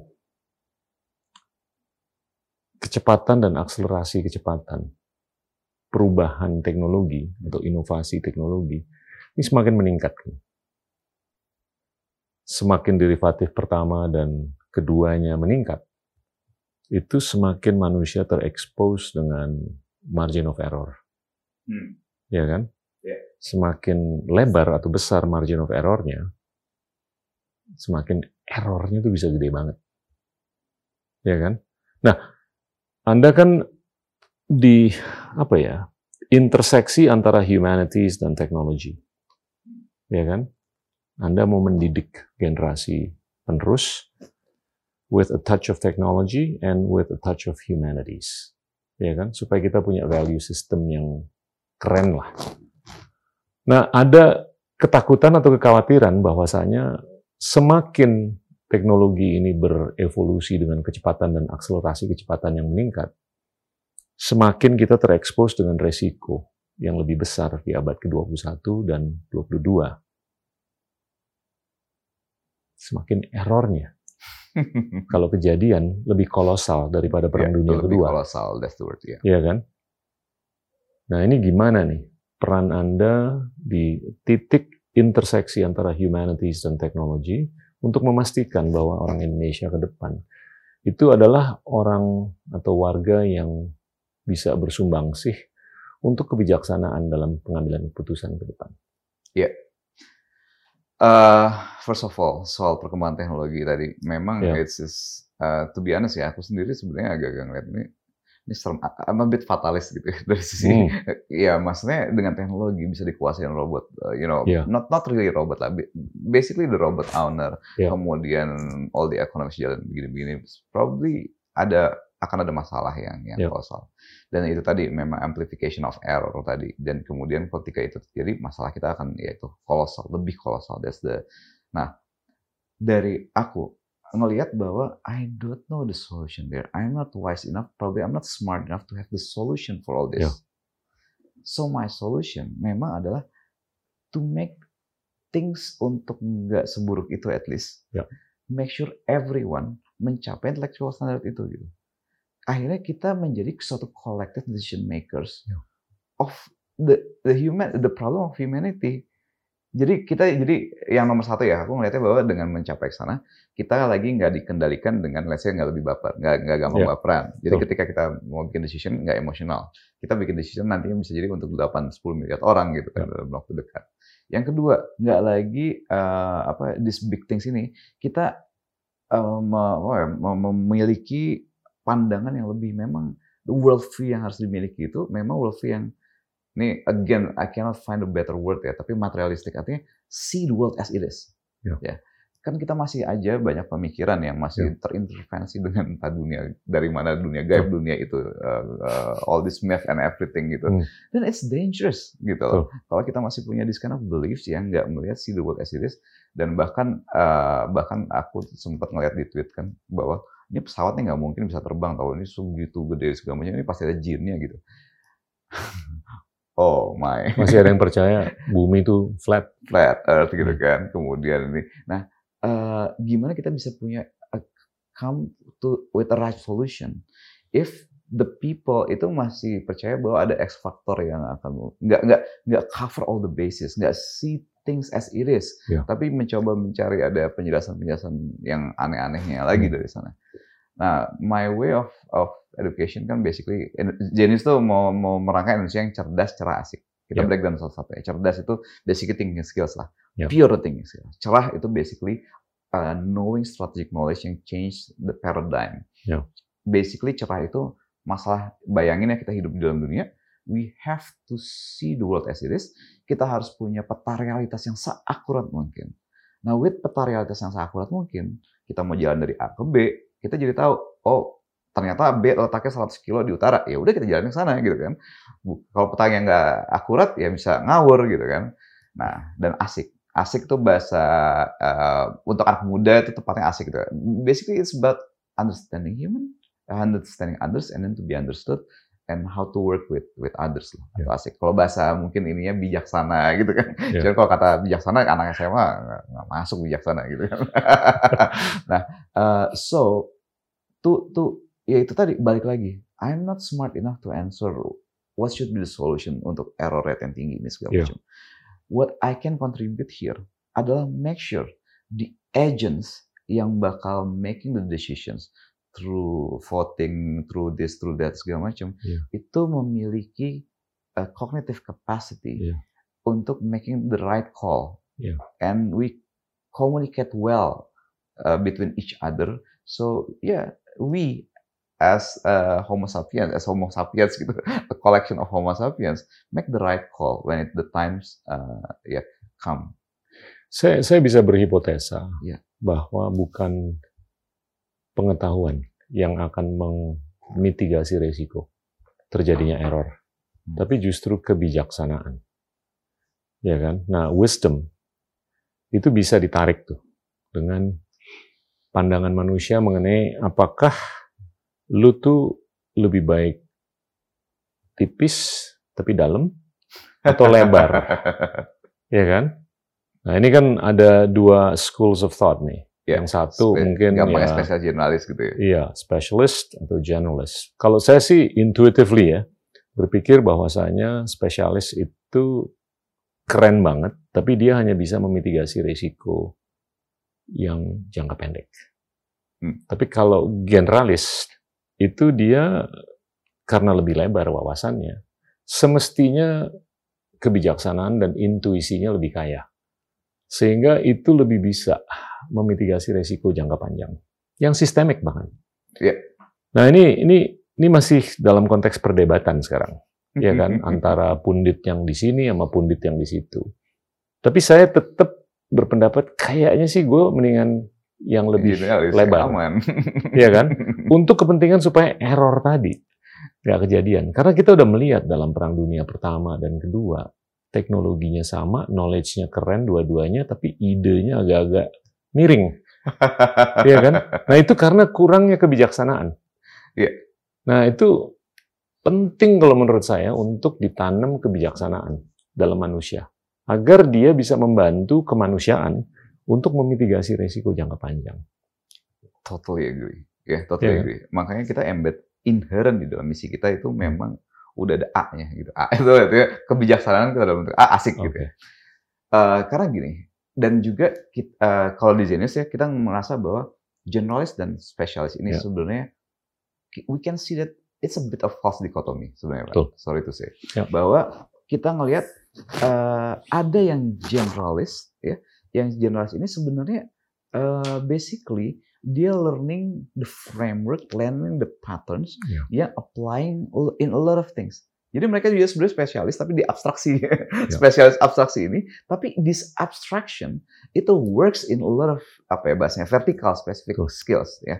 kecepatan dan akselerasi kecepatan perubahan teknologi atau inovasi teknologi ini semakin meningkat. Semakin derivatif pertama dan keduanya meningkat, itu semakin manusia terekspos dengan margin of error. Hmm. Ya kan? Yeah. Semakin lebar atau besar margin of errornya, semakin errornya itu bisa gede banget. Ya kan? Nah, anda kan di apa ya interseksi antara humanities dan teknologi, ya kan? Anda mau mendidik generasi penerus with a touch of technology and with a touch of humanities, ya kan? Supaya kita punya value system yang keren lah. Nah, ada ketakutan atau kekhawatiran bahwasanya semakin teknologi ini berevolusi dengan kecepatan dan akselerasi kecepatan yang meningkat, semakin kita terekspos dengan resiko yang lebih besar di abad ke-21 dan 22. Semakin errornya. Kalau kejadian lebih kolosal daripada Perang yeah, Dunia lebih Kedua. kolosal, that's the word, yeah. Iya kan? Nah ini gimana nih peran Anda di titik interseksi antara humanities dan teknologi untuk memastikan bahwa orang Indonesia ke depan itu adalah orang atau warga yang bisa bersumbang sih untuk kebijaksanaan dalam pengambilan keputusan ke depan. Ya, yeah. Uh, first of all soal perkembangan teknologi tadi, memang yeah. it's, it's uh, to be honest ya, aku sendiri sebenarnya agak-agak ngeliat ini ini serem, I'm a bit fatalis gitu dari sisi hmm. ya maksudnya dengan teknologi bisa dikuasai robot uh, you know yeah. not not really robot lah basically the robot owner yeah. kemudian all the economics jalan begini-begini probably ada akan ada masalah yang yang yeah. kolosal dan itu tadi memang amplification of error tadi dan kemudian ketika itu terjadi masalah kita akan yaitu kolosal lebih kolosal that's the nah dari aku ngelihat bahwa I don't know the solution there. I'm not wise enough, probably I'm not smart enough to have the solution for all this. Yeah. So my solution memang adalah to make things untuk nggak seburuk itu at least. Yeah. Make sure everyone mencapai intellectual standard itu gitu. Akhirnya kita menjadi suatu collective decision makers yeah. of the the human the problem of humanity jadi kita jadi yang nomor satu ya aku ngelihatnya bahwa dengan mencapai ke sana kita lagi nggak dikendalikan dengan let's say nggak lebih baper nggak nggak gampang yeah. baperan jadi so. ketika kita mau bikin decision nggak emosional kita bikin decision nantinya bisa jadi untuk 8 10 miliar orang gitu kan yeah. dalam waktu dekat yang kedua nggak lagi uh, apa this big things ini kita uh, memiliki pandangan yang lebih memang the world view yang harus dimiliki itu memang world view yang ini again I cannot find a better word ya, tapi materialistik artinya see the world as it is. Yeah. Ya. Kan kita masih aja banyak pemikiran yang masih yeah. terintervensi dengan entah dunia dari mana dunia gaib yeah. dunia itu uh, uh, all this math and everything gitu. Mm. Dan it's dangerous gitu. Oh. Kalau kita masih punya this kind of beliefs yang nggak melihat see the world as it is dan bahkan uh, bahkan aku sempat ngeliat di tweet kan bahwa ini pesawatnya nggak mungkin bisa terbang tahu ini segitu gede segala macam ini pasti ada jinnya gitu. Oh my. Masih ada yang percaya bumi itu flat. Flat Earth gitu kan. Kemudian ini. Nah, uh, gimana kita bisa punya uh, come to with a right solution? If the people itu masih percaya bahwa ada X factor yang akan nggak nggak nggak cover all the bases, nggak see things as it is, yeah. tapi mencoba mencari ada penjelasan-penjelasan yang aneh-anehnya lagi hmm. dari sana. Nah, my way of of education kan basically Genius tuh mau mau merangkai Indonesia yang cerdas, cerah, asik. Kita Yeah. breakdown satu-satu ya. Cerdas itu basically thinking skills lah. Yeah. Pure thinking skills. Cerah itu basically uh, knowing strategic knowledge yang change the paradigm. Yeah. Basically cerah itu masalah bayangin ya kita hidup di dalam dunia, we have to see the world as it is. Kita harus punya peta realitas yang seakurat mungkin. Nah, with peta realitas yang seakurat mungkin, kita mau jalan dari A ke B, kita jadi tahu, oh ternyata B letaknya 100 kilo di utara, ya udah kita jalan ke sana gitu kan. Kalau petanya nggak akurat, ya bisa ngawur gitu kan. Nah, dan asik. Asik tuh bahasa eh, untuk anak muda itu tepatnya asik gitu. Basically it's about understanding human, understanding others, and then to be understood and how to work with with others lah. Itu asik. Kalau bahasa mungkin ininya bijaksana gitu kan. Ya. Jadi kalau kata bijaksana anak SMA nggak masuk bijaksana gitu kan. nah, uh, so tuh tuh ya itu tadi balik lagi. I'm not smart enough to answer what should be the solution untuk error rate yang tinggi ini segala Yeah. macam. What I can contribute here adalah make sure the agents yang bakal making the decisions through voting, through this, through that segala macam, Yeah. itu memiliki a cognitive capacity Yeah. untuk making the right call. Yeah. And we communicate well uh, between each other. So yeah, we as uh, Homo sapiens, as Homo sapiens gitu, a collection of Homo sapiens, make the right call when it, the times uh, yeah come. Saya, saya bisa berhipotesa Ya. bahwa bukan pengetahuan yang akan memitigasi resiko terjadinya error, Hmm. tapi justru kebijaksanaan. Ya kan? Nah, wisdom itu bisa ditarik tuh dengan pandangan manusia mengenai apakah lu tuh lebih baik tipis tapi dalam atau lebar, ya kan? Nah, ini kan ada dua schools of thought nih. Ya, Yang satu Spe- mungkin gampang ya, spesial jurnalis gitu ya. Iya, specialist atau generalist. Kalau saya sih intuitively ya, berpikir bahwasanya spesialis itu keren banget, tapi dia hanya bisa memitigasi risiko yang jangka pendek. Hmm. Tapi kalau generalis, itu dia karena lebih lebar wawasannya, semestinya kebijaksanaan dan intuisinya lebih kaya. Sehingga itu lebih bisa memitigasi risiko jangka panjang. Yang sistemik bahkan. Iya. Nah ini ini ini masih dalam konteks perdebatan sekarang, ya kan antara pundit yang di sini sama pundit yang di situ. Tapi saya tetap berpendapat kayaknya sih gue mendingan yang lebih Jurnalis, lebar, aman. ya kan? Untuk kepentingan supaya error tadi nggak kejadian. Karena kita udah melihat dalam Perang Dunia Pertama dan Kedua, teknologinya sama, knowledge-nya keren dua-duanya, tapi idenya agak-agak miring. Iya kan? Nah itu karena kurangnya kebijaksanaan. Iya. Nah itu penting kalau menurut saya untuk ditanam kebijaksanaan dalam manusia. Agar dia bisa membantu kemanusiaan untuk memitigasi resiko jangka panjang. Totally agree. Ya, totally Iya kan? agree. Makanya kita embed inherent di dalam misi kita itu memang udah ada A-nya gitu. A itu artinya kebijaksanaan kita dalam bentuk A asik gitu. Oke. ya. Eh, karena gini, dan juga kita, eh, kalau di Genius ya kita merasa bahwa generalis dan spesialis ini Ya. sebenarnya we can see that it's a bit of false dichotomy sebenarnya. Betul. Sorry to say. Ya. Bahwa kita ngelihat eh, ada yang generalis ya, yang generalis ini sebenarnya eh, basically dia learning the framework, learning the patterns, Ya. dia applying in a lot of things. Jadi mereka juga sebenarnya spesialis tapi di abstraksi, spesialis abstraksi ini, tapi this abstraction itu works in a lot of apa ya bahasanya vertical specific skills ya.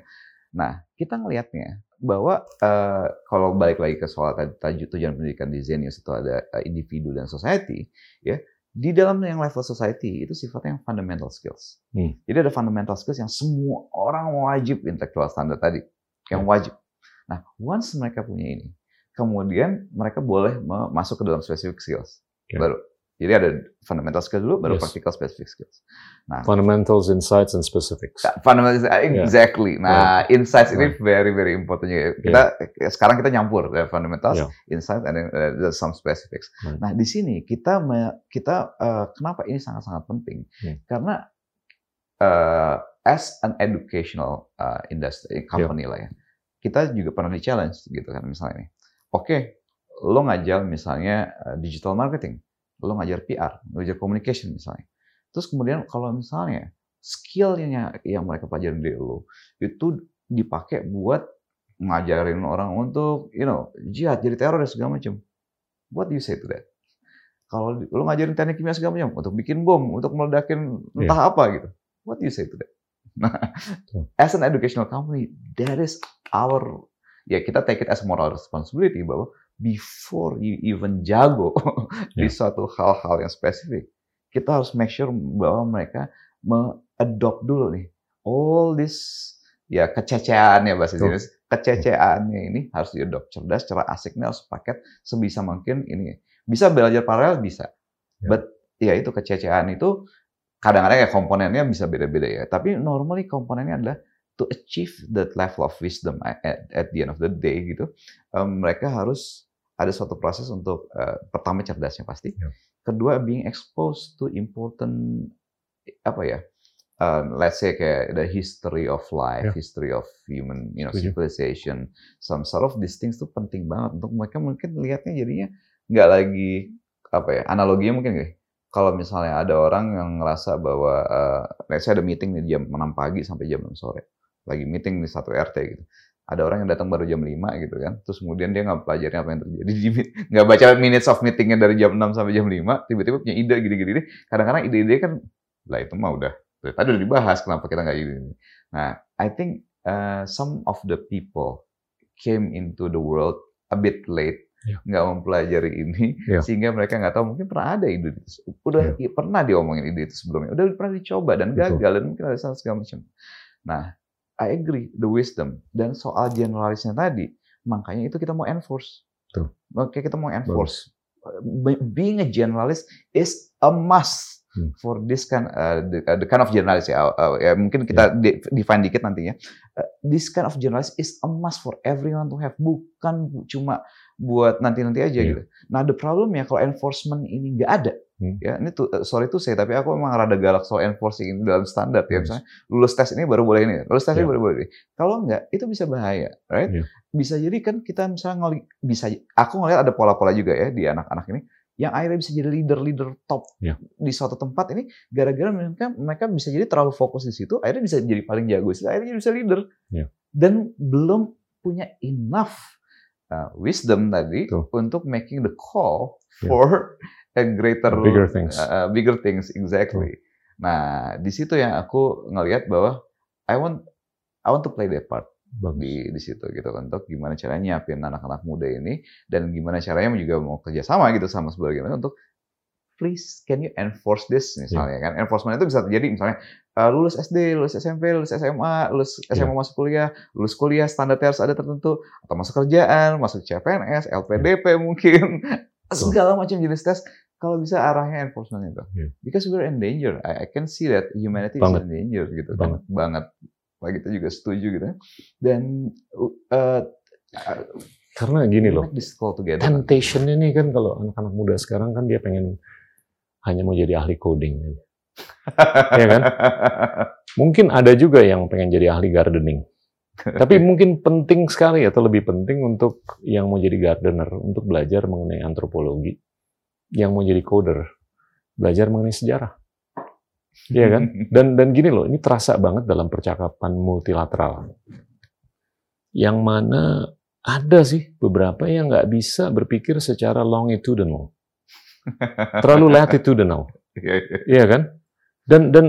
Nah kita ngelihatnya bahwa eh, kalau balik lagi ke soal tadi tujuan pendidikan di Zenius itu ada eh, individu dan society ya di dalam yang level society itu sifatnya yang fundamental skills. Hmm. Jadi ada fundamental skills yang semua orang wajib intellectual standard tadi, yang Ya. wajib. Nah, once mereka punya ini, kemudian mereka boleh masuk ke dalam specific skills. Ya. Baru. Jadi ada fundamental skills dulu, baru Yes. practical specific skills. Nah, Fundamentals, insights, and specifics. fundamental exactly. Nah, insights ini very very important juga. Kita sekarang kita nyampur ya, fundamentals, Ya. insights, and then, uh, some specifics. Hmm. Nah, di sini kita me- kita uh, kenapa ini sangat sangat penting? Hmm. Karena uh, as an educational uh, industry company lah ya, kita juga pernah di challenge gitu kan misalnya. Oke, lo ngajar misalnya uh, digital marketing, lo ngajar PR, ngajar communication misalnya. Terus kemudian kalau misalnya skillnya yang mereka pelajarin di lo itu dipakai buat ngajarin orang untuk, you know, jihad, jadi teror dan segala macam. What do you say to that? Kalau lo ngajarin teknik kimia segala macam untuk bikin bom, untuk meledakin entah yeah. apa gitu. What do you say to that? Nah, as an educational company, that is our ya kita take it as moral responsibility bahwa before you even jago yeah. di suatu hal-hal yang spesifik, kita harus make sure bahwa mereka me-adopt dulu nih all this ya kececean ya bahasa Inggris. Kececeannya ini harus diadopt cerdas cara asiknya harus paket sebisa mungkin ini. Bisa belajar paralel? Bisa. Yeah. but ya itu kececean itu kadang-kadang ya komponennya bisa beda-beda ya. Tapi normally komponennya adalah to achieve that level of wisdom at, at the end of the day gitu um, mereka harus ada suatu proses untuk uh, pertama cerdasnya pasti, yeah. kedua being exposed to important apa ya, uh, let's say kayak the history of life, yeah. history of human, you know, civilization, some sort of these things tuh penting banget untuk mereka mungkin lihatnya jadinya nggak lagi apa ya, analoginya mungkin gak? Kalau misalnya ada orang yang ngerasa bahwa, uh, let's say ada meeting di jam 6 pagi sampai jam 6 sore, lagi meeting di satu RT gitu ada orang yang datang baru jam 5 gitu kan. Terus kemudian dia nggak pelajari apa yang terjadi di nggak baca minutes of meetingnya dari jam 6 sampai jam 5, tiba-tiba punya ide gini-gini. Kadang-kadang ide-ide kan lah itu mah udah tadi udah dibahas kenapa kita nggak ini. Nah, I think uh, some of the people came into the world a bit late nggak mempelajari ini ya. sehingga mereka nggak tahu mungkin pernah ada ide itu udah ya. pernah diomongin ide itu sebelumnya udah pernah dicoba dan gagal Betul. dan mungkin ada segala macam nah I agree, the wisdom. Dan soal generalisnya tadi, makanya itu kita mau enforce. Tuh. Oke, kita mau enforce. Bagus. Being a generalist is a must hmm. for this kind, uh, the, uh, the kind of generalist ya. Uh, ya mungkin kita yeah. define dikit nantinya. Uh, this kind of generalist is a must for everyone to have, bukan cuma buat nanti-nanti aja yeah. gitu. Nah, the problem ya kalau enforcement ini nggak ada, Hmm. Ya, ini tuh eh, sorry tuh saya tapi aku emang rada galak soal enforcing ini dalam standar ya. Misalnya lulus tes ini baru boleh ini, lulus tes yeah. ini baru boleh ini. Kalau enggak, itu bisa bahaya, right? Yeah. Bisa jadi kan kita misalnya ngeli, bisa aku ngeliat ada pola-pola juga ya di anak-anak ini yang akhirnya bisa jadi leader-leader top yeah. di suatu tempat ini gara-gara mereka mereka bisa jadi terlalu fokus di situ, akhirnya bisa jadi paling jago, akhirnya bisa leader. Yeah. Dan belum punya enough uh, wisdom tadi Tuh. untuk making the call yeah. A greater bigger things. Uh, bigger things exactly. Hmm. Nah, di situ yang aku ngelihat bahwa I want I want to play that part di di situ gitu untuk gimana caranya nyiapin anak-anak muda ini dan gimana caranya juga mau kerjasama gitu sama sebagainya untuk please can you enforce this misalnya yeah. kan enforcement itu bisa terjadi misalnya uh, lulus SD lulus SMP lulus SMA lulus SMA yeah. masuk kuliah lulus kuliah standar harus ada tertentu atau masuk kerjaan masuk CPNS LPDP yeah. mungkin segala macam jenis tes kalau bisa arahnya enforcement itu. Yeah. because we're in danger. I, I can see that humanity banget. is in danger gitu banget. kan. Banget. Wah, kita juga setuju gitu ya. dan uh, karena gini loh temptation ini kan kalau anak-anak muda sekarang kan dia pengen hanya mau jadi ahli coding ya kan? Mungkin ada juga yang pengen jadi ahli gardening. Tapi mungkin penting sekali atau lebih penting untuk yang mau jadi gardener untuk belajar mengenai antropologi, yang mau jadi coder belajar mengenai sejarah. Iya kan? Dan dan gini loh, ini terasa banget dalam percakapan multilateral. Yang mana ada sih beberapa yang nggak bisa berpikir secara longitudinal. Terlalu latitudinal. Iya, iya. iya kan? Dan dan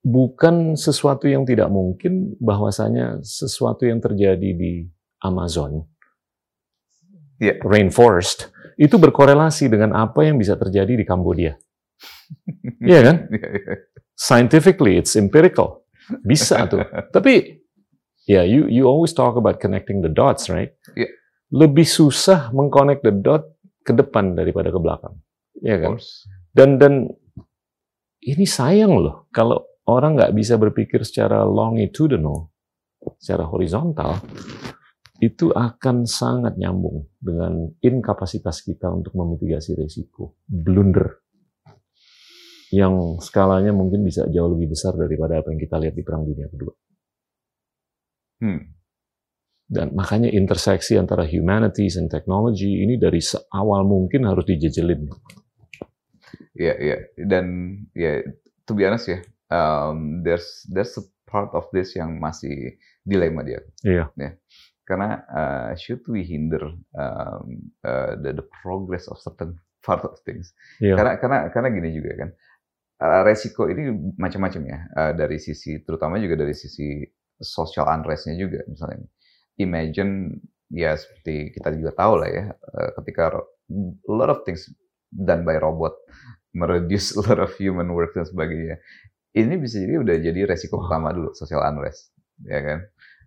bukan sesuatu yang tidak mungkin bahwasanya sesuatu yang terjadi di Amazon, yeah. rainforest, itu berkorelasi dengan apa yang bisa terjadi di Kambodia. Iya kan? Iya, iya. Scientifically, it's empirical. Bisa tuh. Tapi, ya, yeah, you you always talk about connecting the dots, right? Yeah. Lebih susah mengconnect the dot ke depan daripada ke belakang. Iya kan? Dan dan ini sayang loh kalau orang nggak bisa berpikir secara longitudinal, secara horizontal, itu akan sangat nyambung dengan inkapasitas kita untuk memitigasi resiko. Blunder. Yang skalanya mungkin bisa jauh lebih besar daripada apa yang kita lihat di Perang Dunia Kedua. Hmm. Dan makanya interseksi antara humanities and technology ini dari awal mungkin harus dijejelin. Iya, iya. Dan ya, to be honest ya, um, there's there's a part of this yang masih dilema dia. Iya. Ya. Karena uh, should we hinder um, uh, the, the progress of certain part of things? Iya. Karena karena karena gini juga kan, uh, resiko ini macam-macam ya uh, dari sisi terutama juga dari sisi social unrestnya juga misalnya. Imagine ya seperti kita juga tahu lah ya, uh, ketika a lot of things done by robot mereduce a lot of human work dan sebagainya. Ini bisa jadi udah jadi resiko pertama dulu social unrest, ya kan?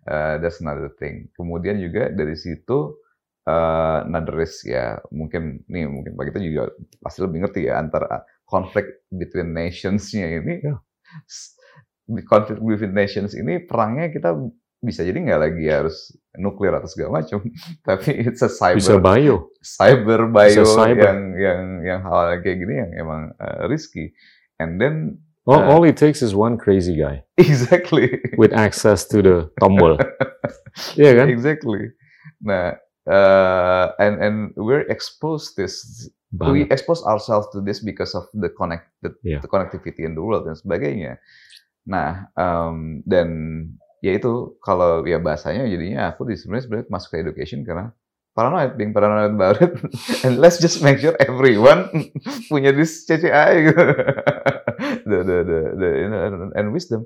Uh, that's another thing. Kemudian juga dari situ uh, another risk ya mungkin nih mungkin Pak kita juga pasti lebih ngerti ya antara konflik between nations-nya ini. Ya. Konflik between nations ini perangnya kita bisa jadi nggak lagi harus nuklir atau segala macam, tapi it's a cyber Bisa bio. cyber bio Bisa cyber. yang yang yang hal kayak gini yang emang uh, risky. And then All, all it takes is one crazy guy exactly with access to the tombol. Iya kan? exactly. Nah, uh, and and we're exposed this we Banget. expose ourselves to this because of the connected Iya. the connectivity in the world dan sebagainya. Nah, um, dan ya itu kalau ya bahasanya jadinya aku di sebenarnya masuk ke education karena paranoid, being paranoid about it. And let's just make sure everyone punya this CCI gitu. The, the, the, the, you know, and- and wisdom.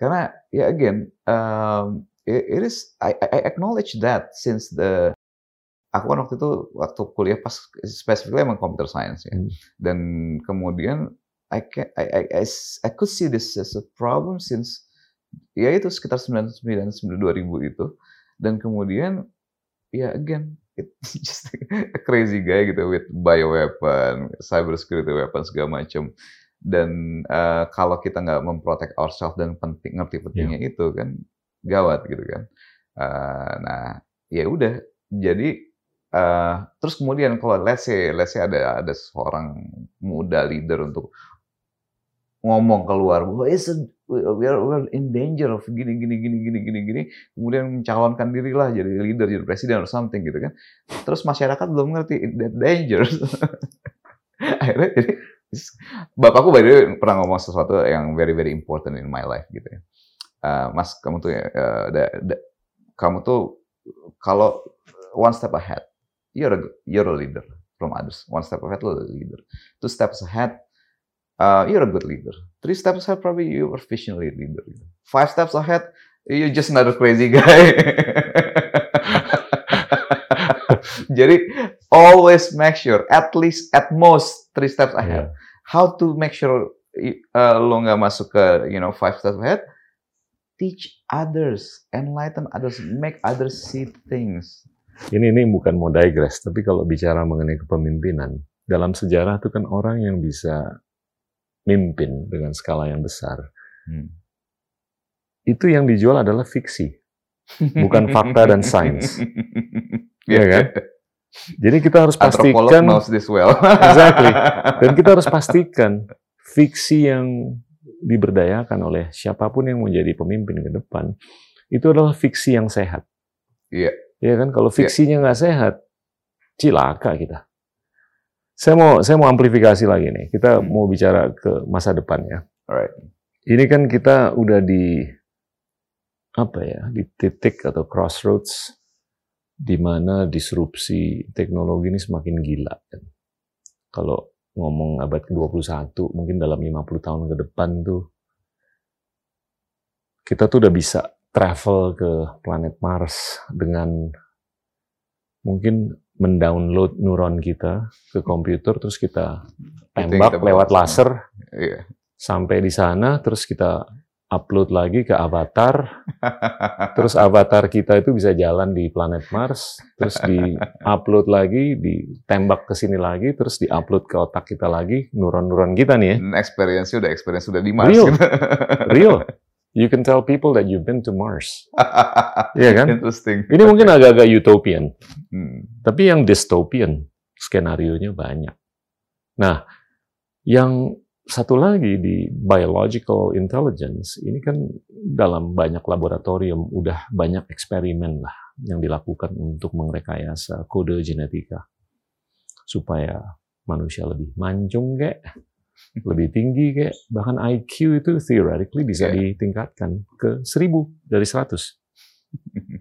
Karena ya again, um, it, it is I, I acknowledge that since the aku kan waktu itu waktu kuliah pas specifically emang computer science ya. Hmm. Dan kemudian I can I, I, I I could see this as a problem since ya itu sekitar 99 2000 itu dan kemudian ya again it's just a crazy guy gitu with bioweapon, cyber security weapon segala macam dan eh, kalau kita nggak memprotect ourselves dan penting ngerti pentingnya itu kan gawat gitu kan. Eh, nah ya udah. Jadi eh, terus kemudian kalau let's say let's say ada ada seorang muda leader untuk ngomong keluar bahwa it's a, we are, we are in danger of gini gini gini gini gini gini. Kemudian mencalonkan diri lah jadi leader jadi presiden or something gitu kan. Terus masyarakat belum ngerti that danger. Akhirnya jadi bapakku way pernah ngomong sesuatu yang very very important in my life gitu ya. Eh, mas kamu tuh eh, da- da- kamu tuh kalau one step ahead you're a you're a leader from others. One step ahead lo a leader. Two steps ahead uh, you're a good leader. Three steps ahead probably you are visionary leader. Five steps ahead you're just another crazy guy jadi always make sure at least at most three steps ahead Iya. how to make sure uh, lo nggak masuk ke you know five steps ahead teach others enlighten others make others see things Ini ini bukan mau digress, tapi kalau bicara mengenai kepemimpinan, dalam sejarah itu kan orang yang bisa mimpin dengan skala yang besar. Hmm. Itu yang dijual adalah fiksi, bukan fakta dan sains. Iya kan? Jadi kita harus pastikan knows this well. Exactly. Dan kita harus pastikan fiksi yang diberdayakan oleh siapa pun yang menjadi pemimpin ke depan itu adalah fiksi yang sehat. Iya. Iya kan? Kalau fiksinya nggak sehat, cilaka kita. Saya mau saya mau amplifikasi lagi nih. Kita Hmm. mau bicara ke masa depan ya. Alright. Ini kan kita udah di apa ya? Di titik atau crossroads di mana disrupsi teknologi ini semakin gila kan. Kalau ngomong abad ke-21 mungkin dalam 50 tahun ke depan tuh kita tuh udah bisa travel ke planet Mars dengan mungkin mendownload neuron kita ke komputer terus kita tembak kita lewat laser Iya. sampai di sana terus kita upload lagi ke avatar terus avatar kita itu bisa jalan di planet Mars terus di upload lagi ditembak ke sini lagi terus di upload ke otak kita lagi neuron-neuron kita nih ya experience udah experience udah di Mars. Real. gitu. real you can tell people that you've been to Mars Iya kan? Interesting. ini mungkin agak-agak utopian Hmm. Tapi yang dystopian, skenario-nya banyak. Nah, yang satu lagi di biological intelligence, ini kan dalam banyak laboratorium, udah banyak eksperimen lah. yang dilakukan untuk merekayasa kode genetika supaya manusia lebih mancung kayak lebih tinggi kayak bahkan IQ itu theoretically bisa yeah. ditingkatkan ke 1000 dari 100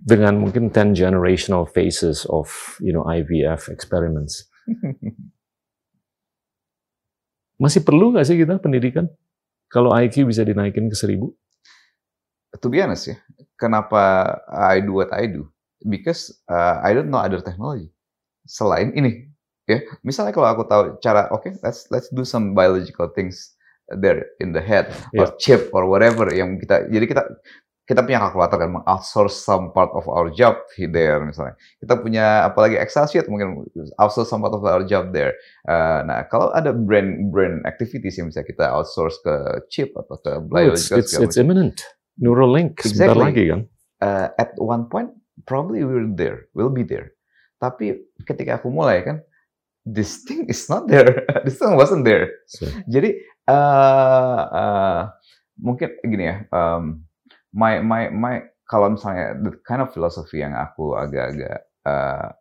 dengan mungkin 10 generational phases of you know IVF experiments. Masih perlu nggak sih kita pendidikan kalau IQ bisa dinaikin ke 1000? To be honest ya, kenapa I do what I do? Because uh, I don't know other technology. Selain ini, ya misalnya kalau aku tahu cara oke okay, let's let's do some biological things there in the head yeah. or chip or whatever yang kita jadi kita kita punya kalkulator kan outsource some part of our job there misalnya kita punya apalagi Excel sheet mungkin outsource some part of our job there uh, nah kalau ada brain brain activities yang bisa kita outsource ke chip atau ke biological oh, it's, it's, it's imminent Neuralink exactly. lagi kan uh, at one point probably we're there we'll be there tapi ketika aku mulai kan this thing is not there. this thing wasn't there. So. Jadi uh, uh, mungkin gini ya, um, my my my kalau misalnya the kind of philosophy yang aku agak-agak uh,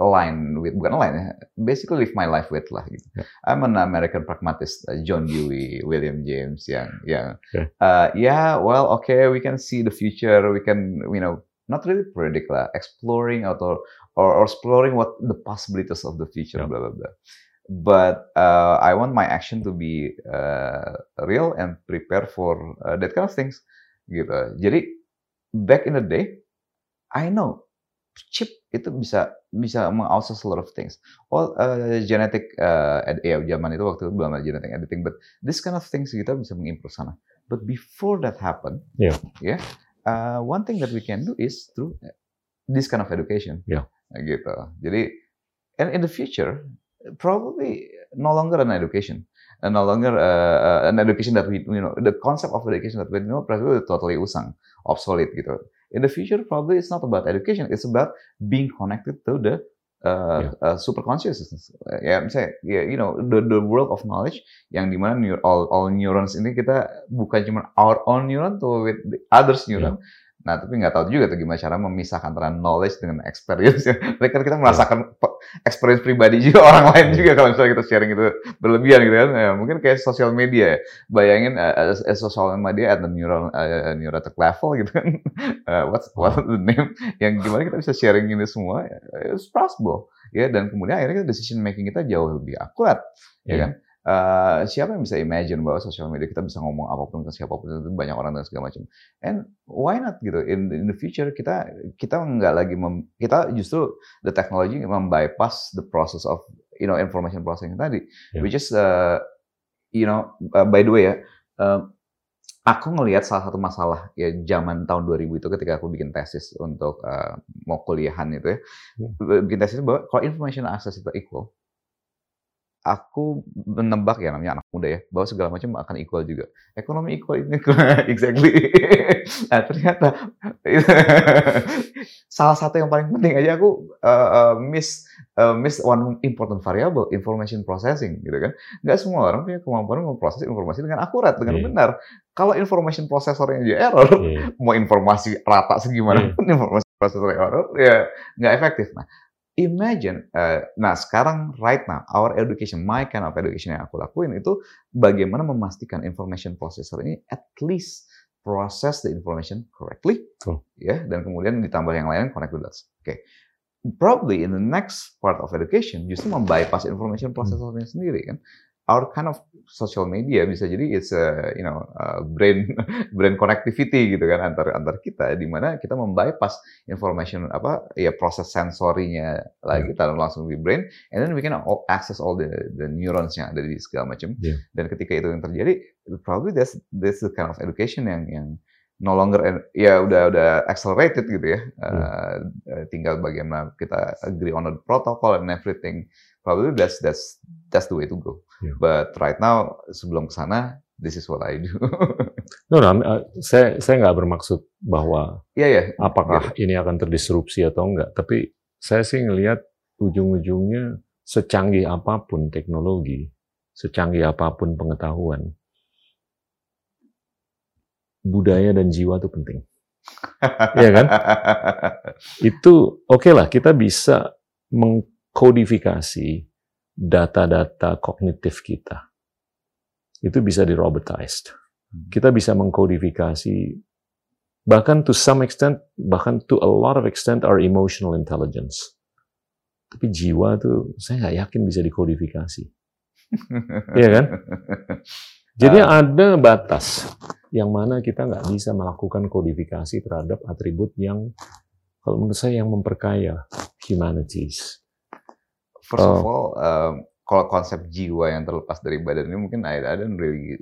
align with bukan align ya, basically live my life with lah gitu. Yeah. I'm an American pragmatist, uh, John Dewey, William James yang yang yeah. Uh, yeah, well okay, we can see the future, we can you know not really predict lah, exploring atau or, or exploring what the possibilities of the future, yeah. blah blah blah. But uh, I want my action to be uh, real and prepare for uh, that kind of things, gitu. Jadi back in the day, I know chip itu bisa bisa mengoutsource a lot of things. All uh, genetic uh, ya zaman itu waktu itu belum ada genetic editing, but this kind of things kita bisa mengimprove sana. But before that happen, yeah, yeah, uh, one thing that we can do is through this kind of education. Yeah. Gitu. Jadi, and in the future, probably no longer an education, and no longer uh, an education that we, you know, the concept of education that we know probably totally usang, obsolete gitu. In the future, probably it's not about education, it's about being connected to the uh, yeah. uh, super consciousness. Ya, misalnya, ya, you know, the, the world of knowledge, yang di mana neur, all, all neurons ini kita bukan cuma our own neuron to with the others neuron, yeah. Nah, tapi nggak tahu juga tuh gimana cara memisahkan antara knowledge dengan experience. Mereka kita merasakan experience pribadi juga orang lain juga kalau misalnya kita sharing itu berlebihan gitu kan. Ya, mungkin kayak sosial media ya. Bayangin uh, uh, sosial media at the neural uh, neurotic level gitu kan. Uh, what's what the name? Yang gimana kita bisa sharing ini semua? It's possible. Ya, dan kemudian akhirnya decision making kita jauh lebih akurat, yeah. ya kan? Uh, siapa yang bisa imagine bahwa sosial media kita bisa ngomong apa pun ke siapa pun itu banyak orang dan segala macam. And why not gitu? In, in the future kita kita nggak lagi mem, kita justru the technology membypass the process of you know information processing tadi, yeah. which is uh, you know uh, by the way ya. Uh, aku ngelihat salah satu masalah ya zaman tahun 2000 itu ketika aku bikin tesis untuk uh, mau kuliahan itu ya, hmm. bikin tesis bahwa kalau information access itu equal, aku menebak ya namanya anak muda ya bahwa segala macam akan equal juga ekonomi equal ini exactly nah ternyata salah satu yang paling penting aja aku uh, uh, miss uh, miss one important variable information processing gitu kan nggak semua orang punya kemampuan memproses informasi dengan akurat dengan yeah. benar kalau information processornya aja error yeah. mau informasi rata segimana yeah. pun informasi prosesornya error ya nggak efektif nah imagine, uh, nah sekarang right now, our education, my kind of education yang aku lakuin itu bagaimana memastikan information processor ini at least process the information correctly, oh. ya, dan kemudian ditambah yang lain connect the dots. Oke, okay. probably in the next part of education justru membypass information processornya sendiri kan our kind of social media bisa jadi it's a you know a brain brain connectivity gitu kan antar antar kita di mana kita membypass information apa ya proses sensorinya lagi yeah. kita langsung di brain and then we can access all the the neurons yang ada di segala macam yeah. dan ketika itu yang terjadi probably that's that's the kind of education yang yang no longer ya udah udah accelerated gitu ya yeah. uh, tinggal bagaimana kita agree on the protocol and everything probably that's that's that's the way to go. Yeah. But right now sebelum ke sana, this is what I do. no, no, uh, saya saya nggak bermaksud bahwa yeah, yeah. apakah yeah. ini akan terdisrupsi atau enggak, tapi saya sih ngelihat ujung-ujungnya secanggih apa pun teknologi, secanggih apa pun pengetahuan, budaya dan jiwa itu penting. Iya kan? Itu oke okay lah, kita bisa mengkodifikasi data-data kognitif kita. Itu bisa di robotized. Hmm. Kita bisa mengkodifikasi bahkan to some extent, bahkan to a lot of extent our emotional intelligence. Tapi jiwa tuh saya nggak yakin bisa dikodifikasi. Iya kan? Jadi uh, ada batas yang mana kita nggak bisa melakukan kodifikasi terhadap atribut yang kalau menurut saya yang memperkaya humanities. First of all, um, kalau konsep jiwa yang terlepas dari badan ini mungkin I, I don't really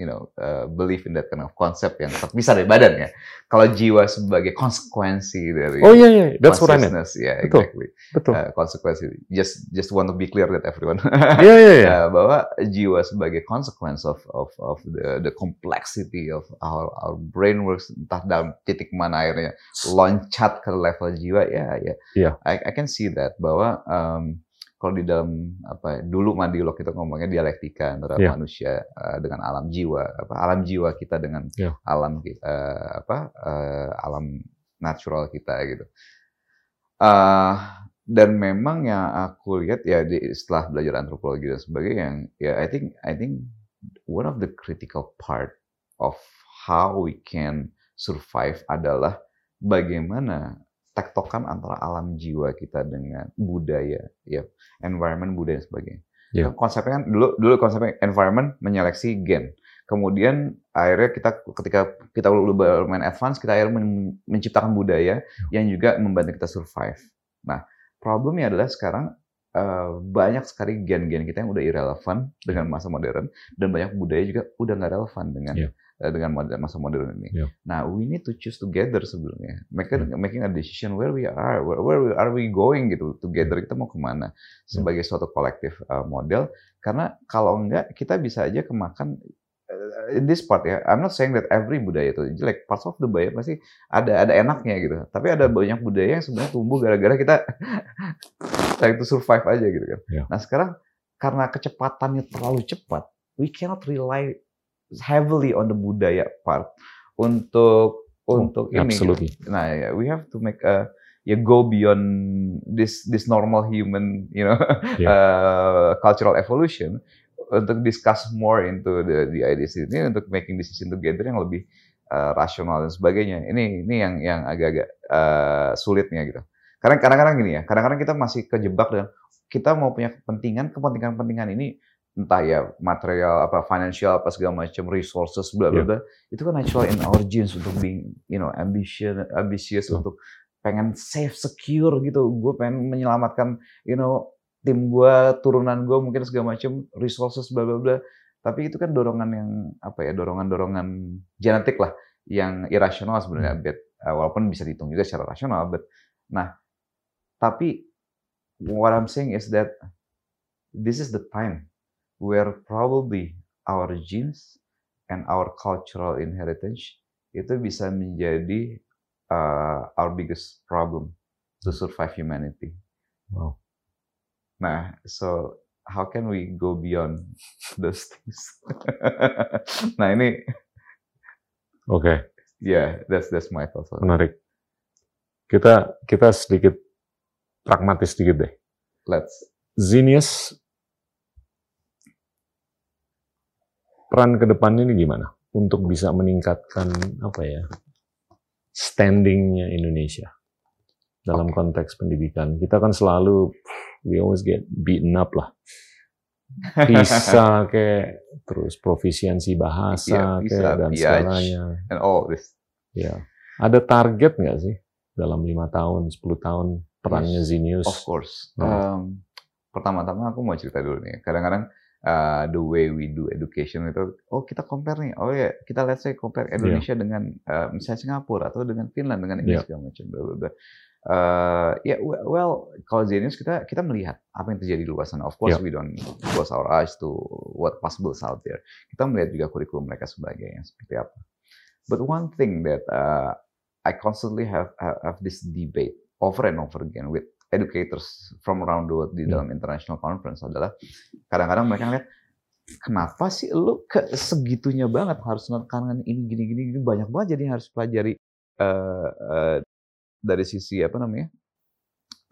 you know uh, believe in that kind of konsep yang terpisah dari badan ya. Kalau jiwa sebagai konsekuensi dari Oh iya iya, that's what I meant. Yeah, Betul. exactly. Betul. Uh, konsekuensi. Just just want to be clear that everyone. Iya iya iya. Uh, bahwa jiwa sebagai consequence of of of the the complexity of our our brain works entah dalam titik mana akhirnya loncat ke level jiwa ya ya. Yeah. I I can see that bahwa um, kalau di dalam apa dulu Madiolog kita ngomongnya dialektika antara yeah. manusia uh, dengan alam jiwa apa alam jiwa kita dengan yeah. alam uh, apa uh, alam natural kita gitu uh, dan memang yang aku lihat ya di, setelah belajar antropologi dan sebagainya yang ya I think I think one of the critical part of how we can survive adalah bagaimana tektokan antara alam jiwa kita dengan budaya, ya, environment, budaya dan sebagainya. Yeah. Kan konsepnya kan dulu dulu konsepnya environment menyeleksi gen. Kemudian akhirnya kita ketika kita bermain advance, kita akhirnya menciptakan budaya yang juga membantu kita survive. Nah, problemnya adalah sekarang uh, banyak sekali gen-gen kita yang udah irrelevant dengan masa modern dan banyak budaya juga udah nggak relevan dengan yeah. Eh, dengan masa modern ini. Yeah. Nah, we need to choose together sebelumnya, making yeah. making a decision where we are, where, where are we going gitu together kita mau ke mana sebagai yeah. suatu kolektif uh, model. Karena kalau enggak kita bisa aja kemakan uh, in this part ya. I'm not saying that every budaya itu jelek. Parts of the budaya pasti ada ada enaknya gitu. Tapi ada banyak budaya yang sebenarnya tumbuh gara-gara kita trying to survive aja gitu kan. Yeah. Nah sekarang karena kecepatannya terlalu cepat, we cannot rely heavily on the budaya part untuk oh, untuk ini. Absolutely. Gitu. Nah, ya, we have to make a ya go beyond this this normal human, you know, yeah. uh, cultural evolution untuk discuss more into the the ideas ini untuk making decision together yang lebih uh, rasional dan sebagainya. Ini ini yang yang agak-agak uh, sulitnya gitu. Karena kadang-kadang gini ya, kadang-kadang kita masih kejebak dengan kita mau punya kepentingan, kepentingan-kepentingan ini entah ya material apa financial apa segala macam resources bla bla bla. Itu kan natural in our genes untuk being you know ambitious ambitious yeah. untuk pengen safe secure gitu. Gue pengen menyelamatkan you know tim gue turunan gue mungkin segala macam resources bla bla bla. Tapi itu kan dorongan yang apa ya dorongan dorongan genetik lah yang irasional sebenarnya hmm. but, uh, walaupun bisa dihitung juga secara rasional but nah tapi what I'm saying is that this is the time where probably our genes and our cultural inheritance itu bisa menjadi uh, our biggest problem to survive humanity. Wow. Nah, so how can we go beyond those things? nah ini, oke. Okay. Yeah, that's that's my thought. Menarik. Kita kita sedikit pragmatis sedikit deh. Let's. Zenius peran ke depan ini gimana untuk bisa meningkatkan apa ya standingnya Indonesia dalam konteks pendidikan. Kita kan selalu we always get beaten up lah. Bisa kayak terus profisiensi bahasa yeah, kayak dan segalanya. And all this. Ya. Ada target nggak sih dalam lima tahun, 10 tahun perannya yes, Zenius? Of course. Um, pertama-tama aku mau cerita dulu nih. Kadang-kadang uh, the way we do education itu oh kita compare nih oh ya kita let's say compare iya. Indonesia yeah. dengan uh, misalnya Singapura atau dengan Finland dengan Inggris yeah. segala macam bla bla bla uh, ya yeah, well kalau Zenius kita kita melihat apa yang terjadi di luar sana of course yeah. we don't close our eyes to what possible out there kita melihat juga kurikulum mereka sebagai yang seperti apa but one thing that uh, I constantly have have this debate over and over again with educators from around the world di hmm. dalam international conference adalah kadang-kadang mereka ngeliat kenapa sih lu ke segitunya banget harus menekankan ini gini gini gini banyak banget jadi harus pelajari uh, uh, dari sisi apa namanya?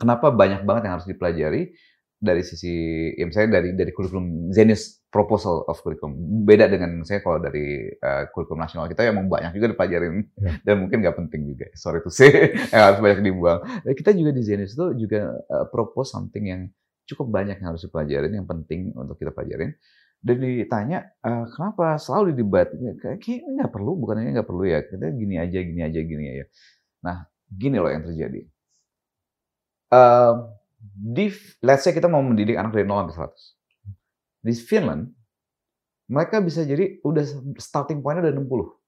Kenapa banyak banget yang harus dipelajari dari sisi ya misalnya dari dari kurikulum Zenius proposal of curriculum. Beda dengan saya kalau dari uh, kurikulum nasional kita yang banyak juga dipelajarin yeah. dan mungkin nggak penting juga. Sorry to say harus banyak dibuang. Dan kita juga di Zenius itu juga uh, propose something yang cukup banyak yang harus dipelajarin yang penting untuk kita pelajarin. Dan ditanya uh, kenapa selalu didebat kayak nggak perlu bukannya nggak perlu ya kita gini aja gini aja gini aja nah gini loh yang terjadi. Uh, di let's say kita mau mendidik anak dari 0 sampai 100 di Finland mereka bisa jadi udah starting pointnya udah 60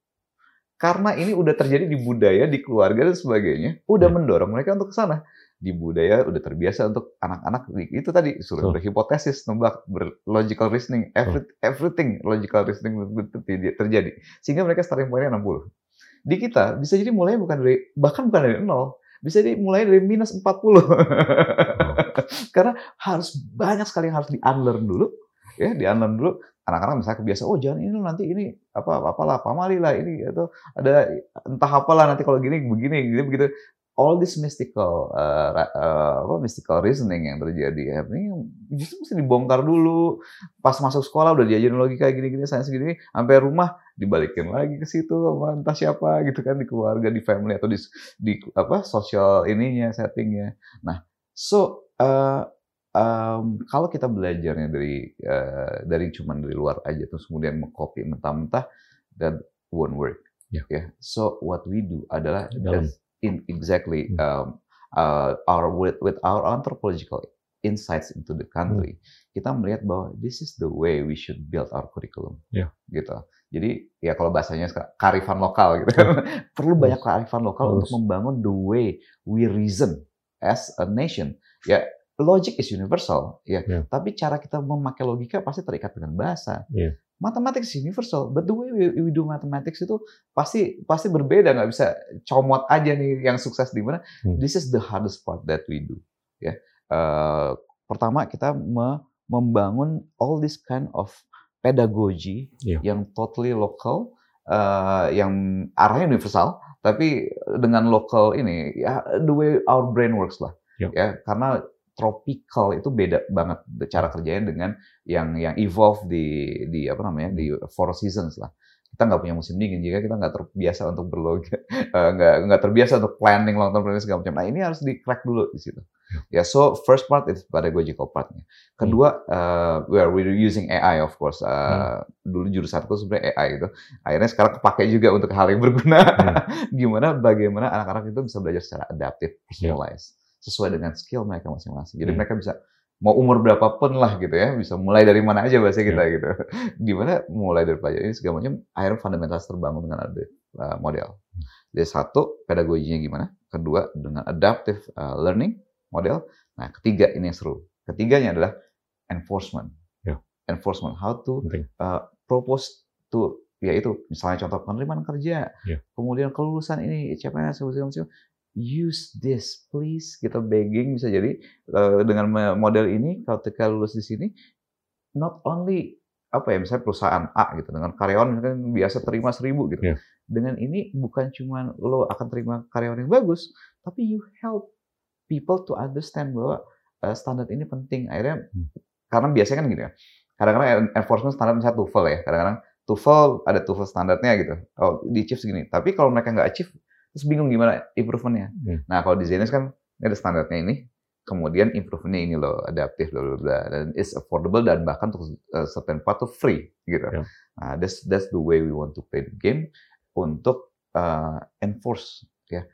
karena ini udah terjadi di budaya, di keluarga dan sebagainya, udah ya. mendorong mereka untuk ke sana di budaya udah terbiasa untuk anak-anak itu tadi suruh berhipotesis, nembak, berlogical reasoning, every, everything logical reasoning terjadi. Sehingga mereka starting pointnya 60. Di kita bisa jadi mulai bukan dari bahkan bukan dari nol, bisa jadi mulai dari minus 40. Karena harus banyak sekali yang harus di-unlearn dulu, ya, di-unlearn dulu. Anak-anak misalnya kebiasa oh jangan ini nanti ini apa apalah pamali lah ini atau ada entah apalah nanti kalau gini begini gitu begitu all this mystical uh, uh, apa mystical reasoning yang terjadi ya ini justru mesti dibongkar dulu pas masuk sekolah udah diajarin logika gini-gini sains gini sampai rumah dibalikin lagi ke situ sama entah siapa gitu kan di keluarga di family atau di di apa sosial ininya settingnya nah so uh, um, kalau kita belajarnya dari uh, dari cuman dari luar aja terus kemudian mengcopy mentah-mentah that won't work yeah. yeah. so what we do adalah dalam in exactly hmm. um, uh, our with, with our anthropological insights into the country, hmm. kita melihat bahwa this is the way we should build our curriculum, yeah. gitu. Jadi ya kalau bahasanya karifan lokal gitu, yeah. perlu banyak karifan lokal untuk membangun the way we reason as a nation. Ya logic is universal, ya. Yeah. Tapi cara kita memakai logika pasti terikat dengan bahasa. Yeah mathematics universal, but the way we, we do mathematics itu pasti pasti berbeda, nggak bisa comot aja nih yang sukses di mana. Hmm. This is the hardest part that we do. Ya, uh, pertama kita me membangun all this kind of pedagogy yeah. yang totally local, uh, yang arahnya universal, tapi dengan lokal ini, ya the way our brain works lah. Yeah. Ya, karena tropical itu beda banget cara kerjanya dengan yang yang evolve di di apa namanya di four seasons lah. Kita nggak punya musim dingin jika kita nggak terbiasa untuk berlogika uh, nggak nggak terbiasa untuk planning long term planning segala macam. Nah ini harus di crack dulu di situ. Ya yeah, so first part is pedagogical partnya kedua uh, where we're using AI of course. Uh, hmm. dulu jurusanku sebenarnya AI gitu. Akhirnya sekarang kepake juga untuk hal yang berguna. Hmm. gimana bagaimana anak-anak itu bisa belajar secara adaptif personalized sesuai dengan skill mereka masing-masing. Jadi hmm. mereka bisa mau umur berapapun lah gitu ya, bisa mulai dari mana aja bahasa kita yeah. gitu. Gimana mulai dari pelajaran ini segala macam, akhirnya fundamental terbangun dengan ada uh, model. Hmm. Jadi satu, pedagoginya gimana? Kedua, dengan adaptive uh, learning model. Nah, ketiga ini yang seru. Ketiganya adalah enforcement. Yeah. Enforcement, how to uh, propose to yaitu misalnya contoh penerimaan kerja, yeah. kemudian kelulusan ini CPNS, use this please. Kita begging bisa jadi uh, dengan model ini kalau ketika lulus di sini not only apa ya misalnya perusahaan A gitu dengan karyawan kan biasa terima seribu gitu. Yeah. dengan ini bukan cuma lo akan terima karyawan yang bagus tapi you help people to understand bahwa uh, standar ini penting. Akhirnya hmm. karena biasanya kan gini ya kadang-kadang enforcement standar misalnya TOEFL ya kadang-kadang TOEFL ada TOEFL standarnya gitu. Oh di achieve segini. Tapi kalau mereka nggak achieve terus bingung gimana improvementnya. Hmm. Nah kalau di Zenus kan ini ada standarnya ini, kemudian improvementnya ini loh adaptif loh, dan is affordable dan bahkan untuk uh, certain part tuh free gitu. Yeah. Nah that's that's the way we want to play the game untuk uh, enforce ya.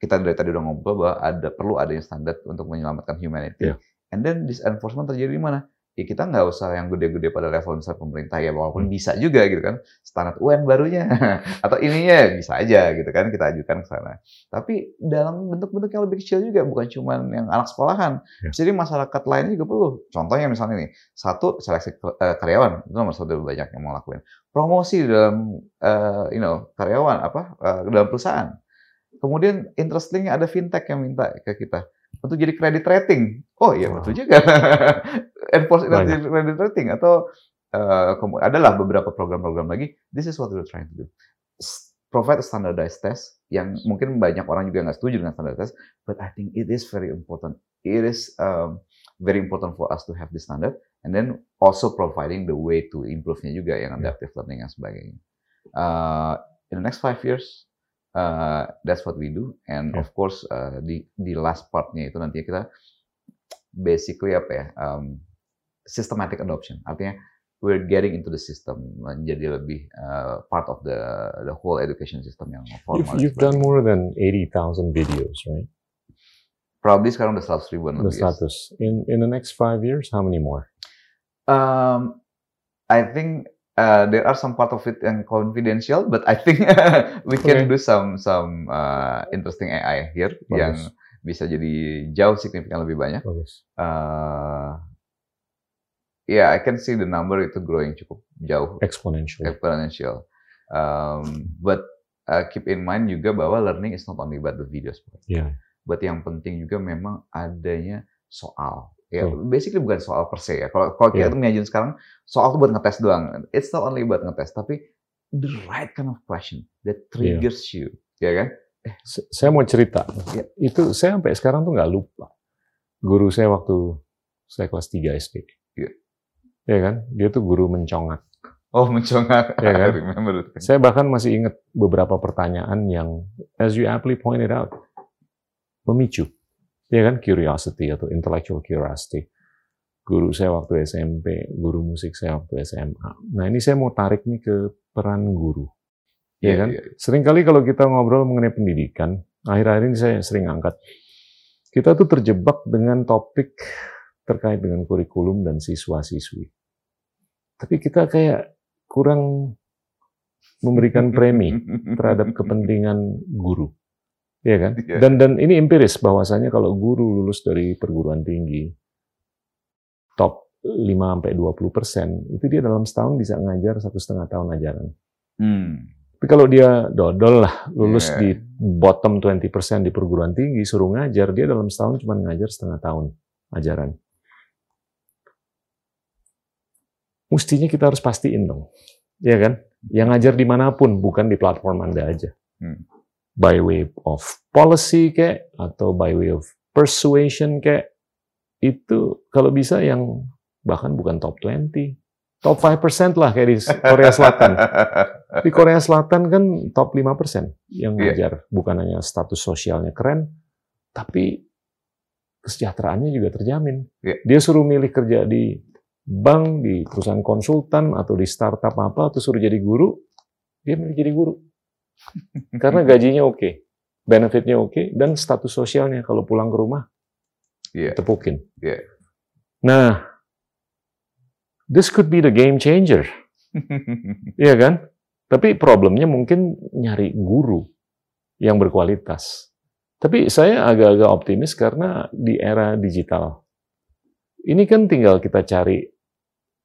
Kita dari tadi udah ngobrol bahwa ada perlu adanya standar untuk menyelamatkan humanity. Yeah. And then this enforcement terjadi di mana? Ya kita nggak usah yang gede-gede pada level misalnya pemerintah ya walaupun hmm. bisa juga gitu kan standar UN barunya. Atau ininya bisa aja gitu kan kita ajukan ke sana. Tapi dalam bentuk-bentuk yang lebih kecil juga bukan cuma yang anak sekolahan. Ya. jadi masyarakat lainnya juga perlu. Contohnya misalnya nih satu seleksi uh, karyawan. Itu nomor satu banyak yang mau lakuin. Promosi dalam uh, you know karyawan apa uh, dalam perusahaan. Kemudian interest linknya ada fintech yang minta ke kita untuk jadi kredit rating. Oh iya betul juga. Enforce credit rating atau uh, adalah beberapa program-program lagi. This is what we're trying to do. provide a standardized test yang mungkin banyak orang juga nggak setuju dengan standardized test, but I think it is very important. It is um, very important for us to have the standard, and then also providing the way to improve-nya juga yang adaptive learning dan sebagainya. Uh, in the next five years, uh, that's what we do, and Yeah. of course uh, di di last part-nya itu nanti kita basically apa ya um, systematic adoption, artinya we're getting into the system menjadi lebih uh, part of the the whole education system yang formal. You've, you've done more than 80,000 videos, right? Probably sekarang udah 100 ribuan lebih. ya. status. In in the next five years, how many more? Um, I think uh, there are some part of it yang confidential, but I think we can Okay. do some some uh, interesting AI here yang Bagus. bisa jadi jauh signifikan lebih banyak. Bagus. Uh, yeah, I can see the number itu growing cukup jauh, Exponential. exponential. Um, but uh, keep in mind juga bahwa learning is not only about the videos, Yeah. but yang penting juga memang adanya soal. Ya, Oh. basically bukan soal per se ya. Kalau kalau kita Yeah. tuh sekarang soal tuh buat ngetes doang. It's not only buat ngetes, tapi the right kind of question that triggers you, ya kan? S- Saya mau cerita. Ya. Itu saya sampai sekarang tuh nggak lupa. Guru saya waktu saya kelas 3 SD. Iya. Ya kan? Dia tuh guru mencongak. Oh, mencongak. Ya kan? Remember. Saya bahkan masih ingat beberapa pertanyaan yang, as you aptly pointed out, memicu. Ya kan? Curiosity atau intellectual curiosity. Guru saya waktu SMP, guru musik saya waktu SMA. Nah ini saya mau tarik nih ke peran guru. Ya Iya, kan? iya. Seringkali kalau kita ngobrol mengenai pendidikan, akhir-akhir ini saya sering angkat, kita tuh terjebak dengan topik terkait dengan kurikulum dan siswa-siswi. Tapi kita kayak kurang memberikan premi terhadap kepentingan guru. Ya kan? Iya. Dan dan ini empiris bahwasanya kalau guru lulus dari perguruan tinggi top 5 sampai 20 persen, itu dia dalam setahun bisa ngajar satu setengah tahun ajaran. Hmm. Tapi kalau dia dodol lah, lulus Iya. di bottom 20% di perguruan tinggi, suruh ngajar, dia dalam setahun cuma ngajar setengah tahun ajaran. Mestinya kita harus pastiin dong, ya kan? Yang ngajar di mana pun, bukan di platform Anda aja. Hmm. By way of policy kayak, atau by way of persuasion kayak, itu kalau bisa yang bahkan bukan top 20, top 5% lah kayak di Korea Selatan. Di Korea Selatan kan top 5% yang Iya. ngajar. Bukan hanya status sosialnya keren, tapi kesejahteraannya juga terjamin. Iya. Dia suruh milih kerja di bank, di perusahaan konsultan, atau di startup apa, atau suruh jadi guru, dia milih jadi guru. Karena gajinya oke, benefitnya oke, dan status sosialnya kalau pulang ke rumah, Iya. tepukin. Iya. Nah, this could be the game changer. Iya kan? Tapi problemnya mungkin nyari guru yang berkualitas. Tapi saya agak-agak optimis karena di era digital, ini kan tinggal kita cari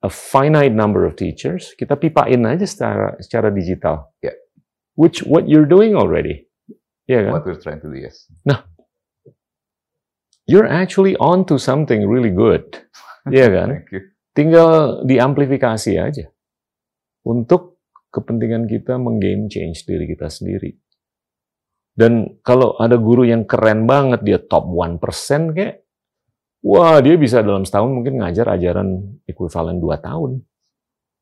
a finite number of teachers, kita pipain aja secara secara digital. Ya. Which what you're doing already. Kan? What we're trying to do, yes. You're actually on to something really good. Iya kan? Thank you. tinggal diamplifikasi aja untuk kepentingan kita menggame change diri kita sendiri. Dan kalau ada guru yang keren banget, dia top 1% kayak, wah dia bisa dalam setahun mungkin ngajar ajaran ekuivalen 2 tahun.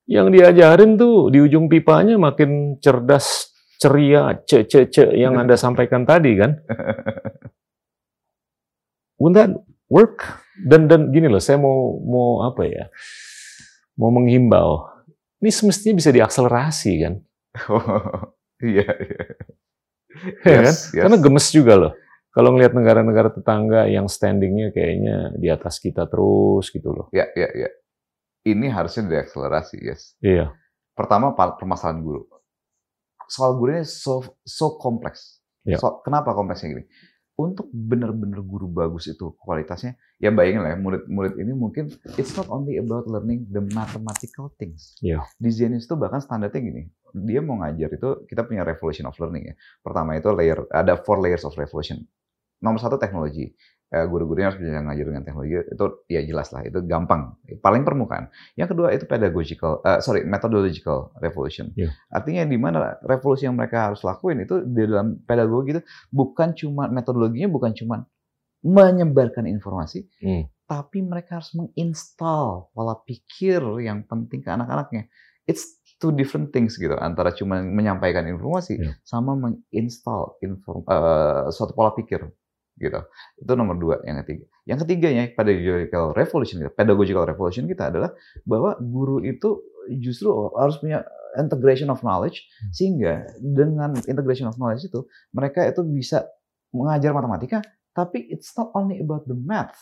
Yang diajarin tuh di ujung pipanya makin cerdas, ceria, ce ce ce yang Anda sampaikan tadi kan. Wouldn't that work? Dan dan gini loh, saya mau mau apa ya? Mau menghimbau. Ini semestinya bisa diakselerasi kan? Iya, iya. Ya kan? Yes, yes. Karena gemes juga loh. Kalau ngelihat negara-negara tetangga yang standingnya kayaknya di atas kita terus gitu loh. Ya, ya, ya. Ini harusnya diakselerasi, yes. Iya. Pertama, permasalahan guru. Soal guru ini so, so kompleks. Ya. So- kenapa kompleksnya gini? Untuk benar-benar guru bagus itu kualitasnya, ya bayangin lah ya, murid-murid ini mungkin it's not only about learning the mathematical things. Ya. Di Zionis itu bahkan standarnya gini, dia mau ngajar itu, kita punya revolution of learning ya. Pertama itu layer, ada four layers of revolution. Nomor satu teknologi. Eh, guru-gurunya harus bisa ngajar dengan teknologi itu ya jelas lah itu gampang paling permukaan yang kedua itu pedagogical uh, sorry methodological revolution Yeah. artinya di mana revolusi yang mereka harus lakuin itu di dalam pedagogi itu bukan cuma metodologinya bukan cuma menyebarkan informasi Hmm. tapi mereka harus menginstal pola pikir yang penting ke anak-anaknya it's two different things gitu antara cuma menyampaikan informasi Yeah. sama menginstal inform eh, suatu pola pikir gitu. Itu nomor dua yang ketiga. Yang ketiganya pedagogical revolution kita pedagogical revolution kita adalah bahwa guru itu justru harus punya integration of knowledge sehingga dengan integration of knowledge itu mereka itu bisa mengajar matematika tapi it's not only about the math.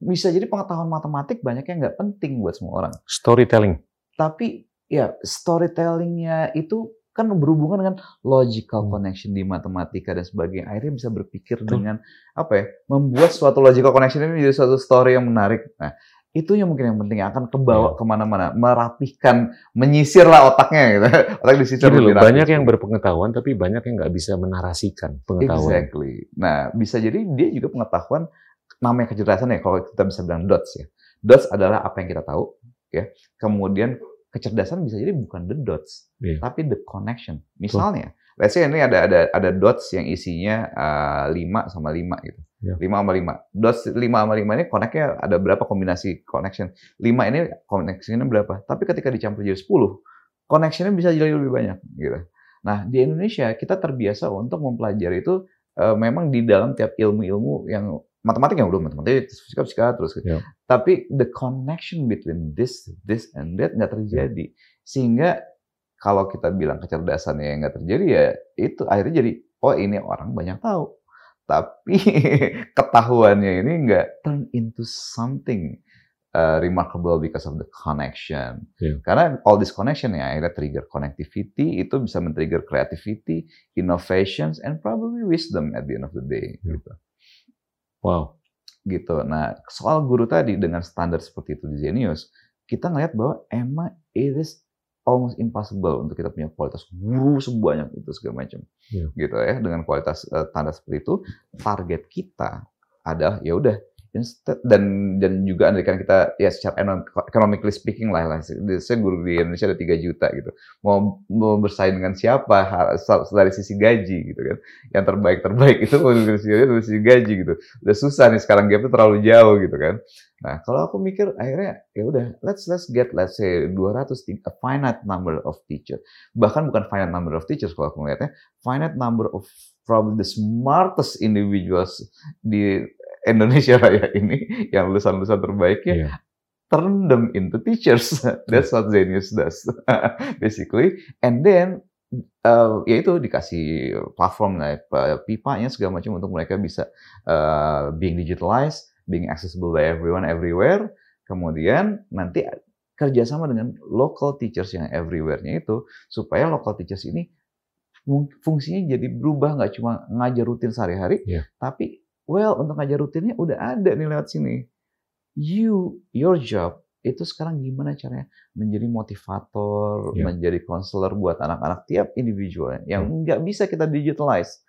Bisa jadi pengetahuan matematik banyak yang nggak penting buat semua orang. Storytelling. tapi ya storytellingnya itu kan berhubungan dengan logical Hmm. connection di matematika dan sebagainya. Akhirnya bisa berpikir dengan apa ya, membuat suatu logical connection ini menjadi suatu story yang menarik. Nah, itu yang mungkin yang penting akan kebawa Ya. ke mana-mana, merapihkan, menyisir lah otaknya gitu. Otak disisir Gini loh, banyak yang berpengetahuan tapi banyak yang nggak bisa menarasikan pengetahuan. Exactly. Nah, bisa jadi dia juga pengetahuan namanya kecerdasan ya kalau kita bisa bilang dots ya. Dots adalah apa yang kita tahu ya. Kemudian kecerdasan bisa jadi bukan the dots, Iya. tapi the connection. Misalnya, let's say ini ada ada ada dots yang isinya uh, 5 sama 5 gitu. 5 sama 5. Dots 5 sama 5 ini connect-nya ada berapa kombinasi connection. 5 ini connection-nya berapa? Tapi ketika dicampur jadi 10, connection-nya bisa jadi lebih banyak gitu. Nah, di Indonesia kita terbiasa untuk mempelajari itu eh, memang di dalam tiap ilmu-ilmu yang matematik yang udah matematik, fisika, fisika terus. Ya. Tapi the connection between this, this and that nggak terjadi. Sehingga kalau kita bilang kecerdasannya yang nggak terjadi ya itu akhirnya jadi oh ini orang banyak tahu. Tapi ketahuannya ini nggak turn into something uh, remarkable because of the connection. Iya. Karena all this connection ya akhirnya trigger connectivity, itu bisa men-trigger creativity, innovations, and probably wisdom at the end of the day. Iya. Gitu. Wow. Gitu. Nah, soal guru tadi dengan standar seperti itu di Zenius, kita ngelihat bahwa emang it is almost impossible untuk kita punya kualitas guru sebanyak itu segala macam. Iya. Gitu ya, dengan kualitas eh, standar seperti itu, target kita adalah ya udah dan dan juga andaikan kita ya secara economically speaking lah, lah saya guru di Indonesia ada 3 juta gitu. Mau mau bersaing dengan siapa dari sisi gaji gitu kan. Yang terbaik terbaik itu dari sisi gaji gitu. Udah susah nih sekarang gapnya terlalu jauh gitu kan. Nah kalau aku mikir akhirnya ya udah let's let's get let's say 200 ti- a finite number of teacher bahkan bukan finite number of teachers kalau aku melihatnya finite number of probably the smartest individuals di Indonesia raya ini yang lulusan-lulusan terbaiknya Iya. turn them into teachers. That's what Zenius does, basically. And then, uh, ya itu dikasih platform lah, pa- pipanya segala macam untuk mereka bisa uh, being digitalized, being accessible by everyone, everywhere. Kemudian nanti kerjasama dengan local teachers yang everywhere-nya itu, supaya local teachers ini fung- fungsinya jadi berubah, nggak cuma ngajar rutin sehari-hari, Iya. tapi well untuk ngajar rutinnya udah ada nih lewat sini you your job itu sekarang gimana caranya menjadi motivator, Ya. menjadi konselor buat anak-anak tiap individualnya yang nggak bisa kita digitalize.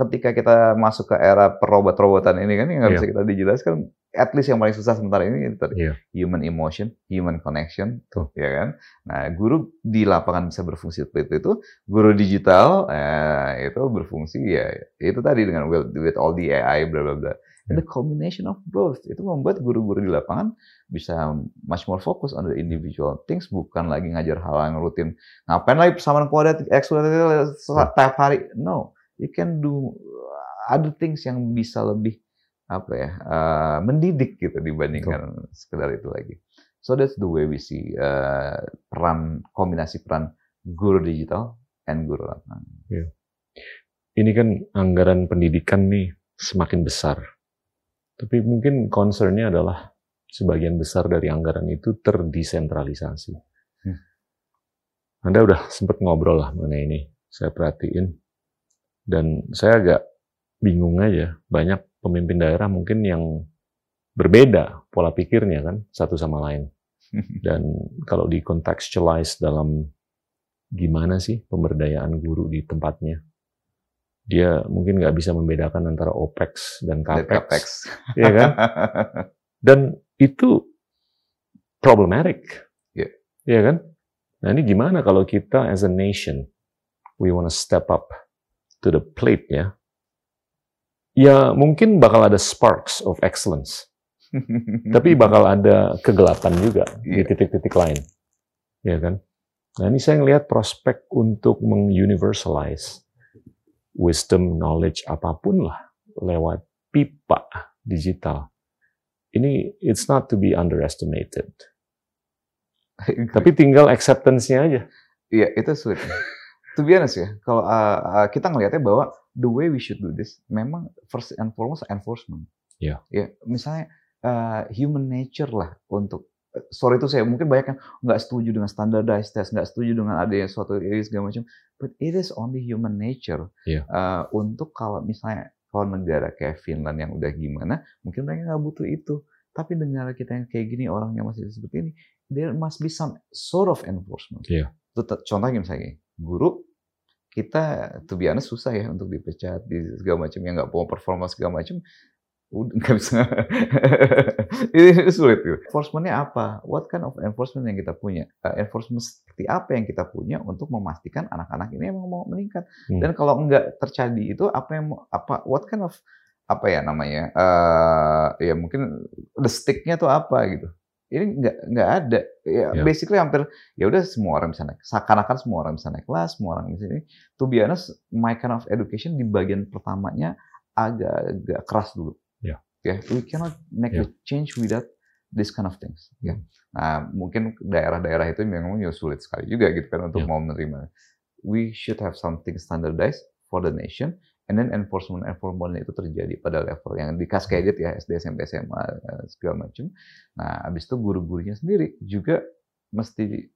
Ketika kita masuk ke era perobot-robotan ini kan yang nggak Ya. bisa kita digitalize kan at least yang paling susah sementara ini itu tadi Iya. human emotion, human connection, Tuh. ya kan. Nah, guru di lapangan bisa berfungsi seperti itu, guru digital eh, itu berfungsi ya itu tadi dengan with, with all the AI bla bla bla. And the combination of both itu membuat guru-guru di lapangan bisa much more focus on the individual things bukan lagi ngajar hal yang rutin. Ngapain lagi persamaan kuadrat X kuadrat tiap hari? No, you can do other things yang bisa lebih apa ya eh, mendidik gitu dibandingkan sekedar itu lagi. So that's the way we see eh, peran kombinasi peran guru digital and guru lapangan. Ini kan anggaran pendidikan nih semakin besar. Tapi mungkin concernnya adalah sebagian besar dari anggaran itu terdesentralisasi. Hmm. Anda udah sempat ngobrol lah mengenai ini. Saya perhatiin. Dan saya agak bingung aja. Banyak pemimpin daerah mungkin yang berbeda pola pikirnya kan satu sama lain. Dan kalau di contextualize dalam gimana sih pemberdayaan guru di tempatnya, dia mungkin nggak bisa membedakan antara OPEX dan Dan CAPEX, capex. ya kan? Dan itu problematic, Iya. ya kan? Nah ini gimana kalau kita as a nation, we wanna step up to the plate ya? Ya mungkin bakal ada sparks of excellence, tapi bakal ada kegelapan juga di Iya. titik-titik lain, ya kan? Nah ini saya ngelihat prospek untuk menguniversalize wisdom, knowledge apa pun lah lewat pipa digital. Ini it's not to be underestimated. Tapi tinggal acceptance-nya aja. Iya, itu sulit. To be honest ya, kalau uh, uh, kita ngelihatnya bahwa the way we should do this, memang first and foremost enforcement. Iya. Ya, misalnya uh, human nature lah untuk sorry itu saya mungkin banyak yang nggak setuju dengan standardized test, nggak setuju dengan adanya suatu ini segala macam. But it is only human nature. Iya. Uh, untuk kalau misalnya kalau negara kayak Finland yang udah gimana, mungkin mereka nggak butuh itu. Tapi negara kita yang kayak gini orangnya masih seperti ini, there must be some sort of enforcement. Iya. Itu te- contohnya misalnya guru kita be honest susah ya untuk dipecat di segala macam yang nggak mau performa segala macam udah nggak bisa ini sulit gitu. Enforcementnya apa? What kind of enforcement yang kita punya? Uh, enforcement seperti apa yang kita punya untuk memastikan anak-anak ini emang mau meningkat? Hmm. Dan kalau nggak terjadi itu apa yang mau- apa? What kind of apa ya namanya? eh ya mungkin the sticknya tuh apa gitu? Ini nggak nggak ada. Ya, Ya. basically hampir ya udah semua orang bisa naik. Seakan-akan semua orang bisa naik kelas, semua orang bisa ini. To be honest, my kind of education di bagian pertamanya agak agak keras dulu. Ya. Ya, we cannot make Ya. the change without this kind of things. Ya. Nah, mungkin daerah-daerah itu memang juga sulit sekali juga gitu kan untuk Ya. mau menerima. We should have something standardized for the nation, and then enforcement enforcement itu terjadi pada level yang di cascaded ya SD, SMP, SMA eh, segala macam. Nah, habis itu guru-gurunya sendiri juga mesti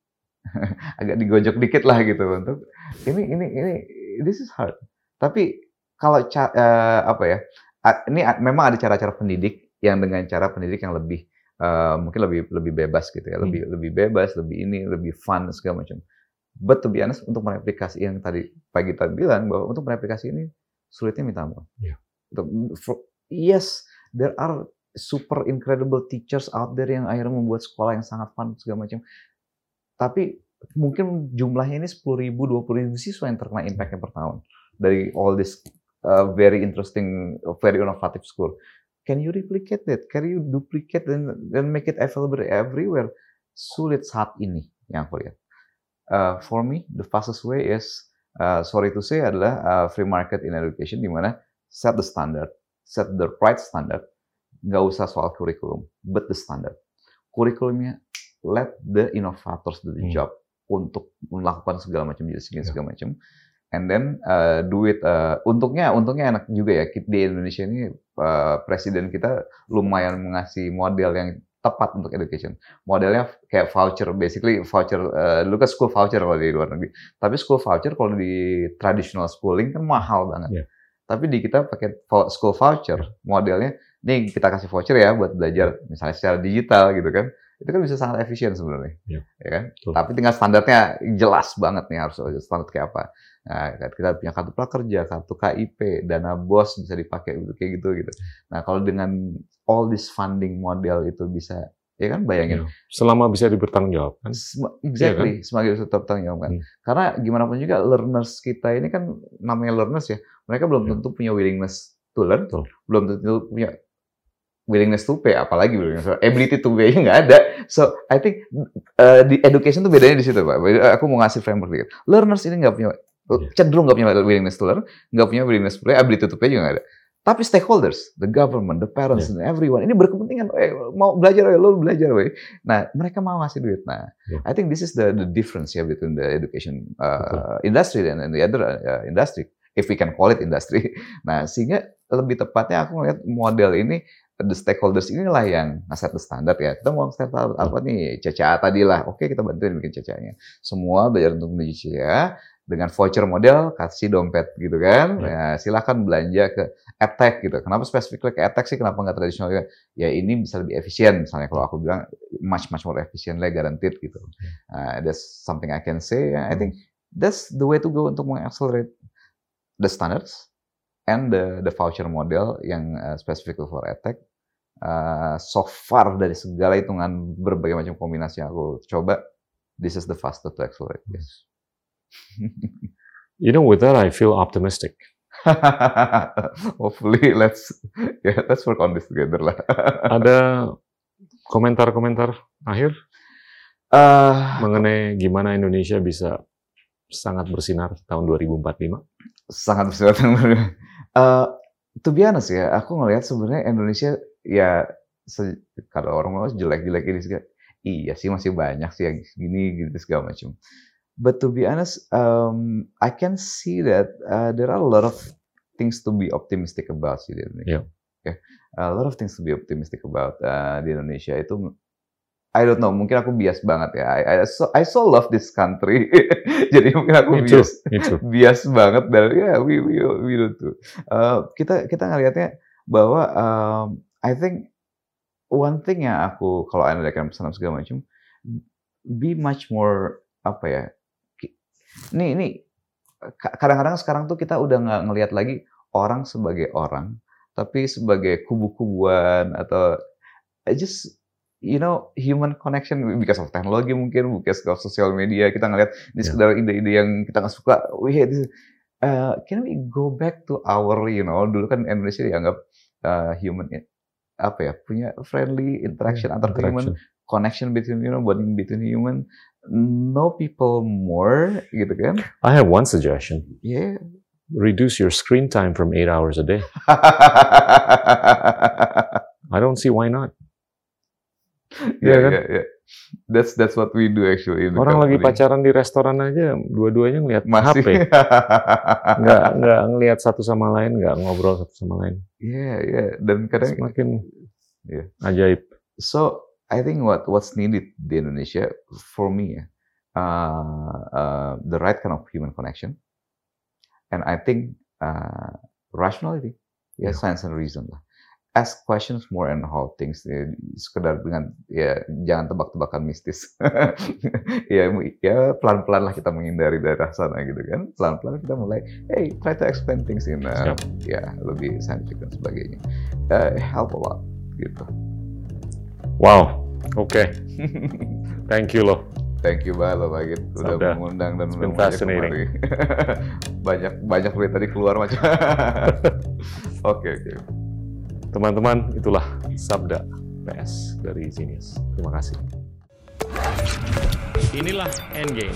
agak digojok dikit lah gitu untuk ini ini ini this is hard. Tapi kalau eh, apa ya? Ini memang ada cara-cara pendidik yang dengan cara pendidik yang lebih eh, mungkin lebih lebih bebas gitu ya, Hmm. lebih lebih bebas, lebih ini, lebih fun segala macam. But to be honest, untuk mereplikasi yang tadi Pak Gita bilang bahwa untuk mereplikasi ini sulitnya minta ampun. For- yes, there are super incredible teachers out there yang akhirnya membuat sekolah yang sangat fun segala macam. Tapi mungkin jumlahnya ini 10 ribu, 20 ribu siswa yang terkena impact-nya per tahun dari all this uh, very interesting, very innovative school. Can you replicate that? Can you duplicate dan dan make it available everywhere? Sulit saat ini yang aku lihat. Uh, for me, the fastest way is, uh, sorry to say, adalah uh, free market in education, di mana set the standard, set the right standard, nggak usah soal kurikulum, but the standard. Kurikulumnya, let the innovators do the Hmm. job untuk melakukan segala macam jenis Ya. segala macam. And then uh, do it. Uh, untungnya, untungnya enak juga ya di Indonesia ini uh, presiden kita lumayan mengasih model yang tepat untuk education. Modelnya kayak voucher, basically voucher. Uh, dulu kan school voucher kalau di luar negeri. Tapi school voucher kalau di traditional schooling kan mahal banget. Iya. Tapi di kita pakai school voucher, modelnya, nih kita kasih voucher ya buat belajar misalnya secara digital gitu kan. Itu kan bisa sangat efisien sebenarnya. Iya. Ya kan? Betul. Tapi tinggal standarnya jelas banget nih harus standar kayak apa. Nah, kan kita punya kartu prakerja, kartu KIP, dana bos bisa dipakai untuk kayak gitu gitu. Nah, kalau dengan all this funding model itu bisa, ya kan bayangin Ya. Selama bisa dipertanggungjawabkan. Sem- Exactly, semakin bisa tertanggungjawabkan. Hmm. Karena gimana pun juga learners kita ini kan namanya learners ya, mereka belum Ya. tentu punya willingness to learn, Betul. belum tentu punya willingness to pay, apalagi willingness to ability to pay nggak ada. So I think uh, di education tuh bedanya di situ pak. Aku mau ngasih framework dikit. Learners ini nggak punya Ya. cenderung nggak punya willingness to learn, nggak punya willingness to pay, ability to pay juga nggak ada. Tapi stakeholders, the government, the parents, and everyone ini berkepentingan, eh, mau belajar, eh, lo belajar, weh. Nah, mereka mau ngasih duit. Nah, Ya. I think this is the the difference ya between the education uh, industry dan the other uh, industry, if we can call it industry. Nah, sehingga lebih tepatnya aku melihat model ini the stakeholders inilah yang ngeset the standard ya. Kita mau standar apa nih? CCA tadi lah. Oke, kita bantuin bikin CCA-nya. Semua belajar untuk menuju CCA dengan voucher model kasih dompet gitu kan. Ya. Ya, silakan belanja ke edtech gitu. Kenapa spesifiknya ke edtech sih? Kenapa nggak tradisional juga? Ya ini bisa lebih efisien. Misalnya kalau aku bilang much much more efficient lah guaranteed gitu. Uh, that's something I can say. I think that's the way to go untuk mengaccelerate the standards and the the voucher model yang uh, specific for edtech. Uh, so far dari segala hitungan berbagai macam kombinasi yang aku coba, this is the fastest to accelerate this. you know, with that I feel optimistic. Hopefully, let's yeah, let's work on this together lah. Ada komentar-komentar akhir uh, mengenai gimana Indonesia bisa sangat bersinar tahun 2045? Sangat 2045. Uh, to be honest ya, aku ngelihat sebenarnya Indonesia ya kalau orang mau jelek-jelek ini segala, iya sih masih banyak sih yang gini gitu segala macam. But to be honest, um, I can see that uh, there are a lot of things to be optimistic about sih di Indonesia. Yeah. Okay. A lot of things to be optimistic about uh, di Indonesia itu I don't know, mungkin aku bias banget ya. I, I, so, I so love this country. Jadi mungkin aku Me bias, Me too. bias banget dari ya yeah, we we we do too. Uh, kita kita ngelihatnya bahwa um, I think one thing yang aku kalau andalkan pesan segala macam be much more apa ya Nih, ini kadang-kadang sekarang tuh kita udah nggak ngelihat lagi orang sebagai orang, tapi sebagai kubu-kubuan atau just you know human connection because of teknologi mungkin because of social media kita ngelihat ini yeah. sekedar ide-ide yang kita nggak suka we hate this. Uh, can we go back to our you know dulu kan Indonesia dianggap uh, human apa ya punya friendly interaction yeah, antar human connection between you know bonding between human know people more gitu kan. I have one suggestion. Yeah. Reduce your screen time from eight hours a day. I don't see why not. Yeah, yeah, kan? yeah, yeah. That's that's what we do actually. Orang lagi pacaran di restoran aja, dua-duanya ngeliat Masih. HP. nggak nggak ngelihat satu sama lain, nggak ngobrol satu sama lain. Iya, yeah, iya. Yeah. Dan kadang semakin yeah. ajaib. So I think what what's needed di Indonesia for me uh, uh, the right kind of human connection, and I think uh, rationality, ya yeah, yeah. science and reason lah. Ask questions more and how things ya, sekedar dengan ya jangan tebak-tebakan mistis. ya ya pelan-pelan lah kita menghindari daerah sana gitu kan. Pelan-pelan kita mulai hey try to explain things in uh, ya lebih scientific dan sebagainya. Uh, help a lot gitu. Wow, oke. Okay. Thank you loh. Thank you banget loh Pak Git. Udah Sabda. mengundang dan fascinating. banyak banyak duit tadi keluar macam. Oke oke. Teman-teman, itulah Sabda PS dari Genius. Terima kasih. Inilah Endgame.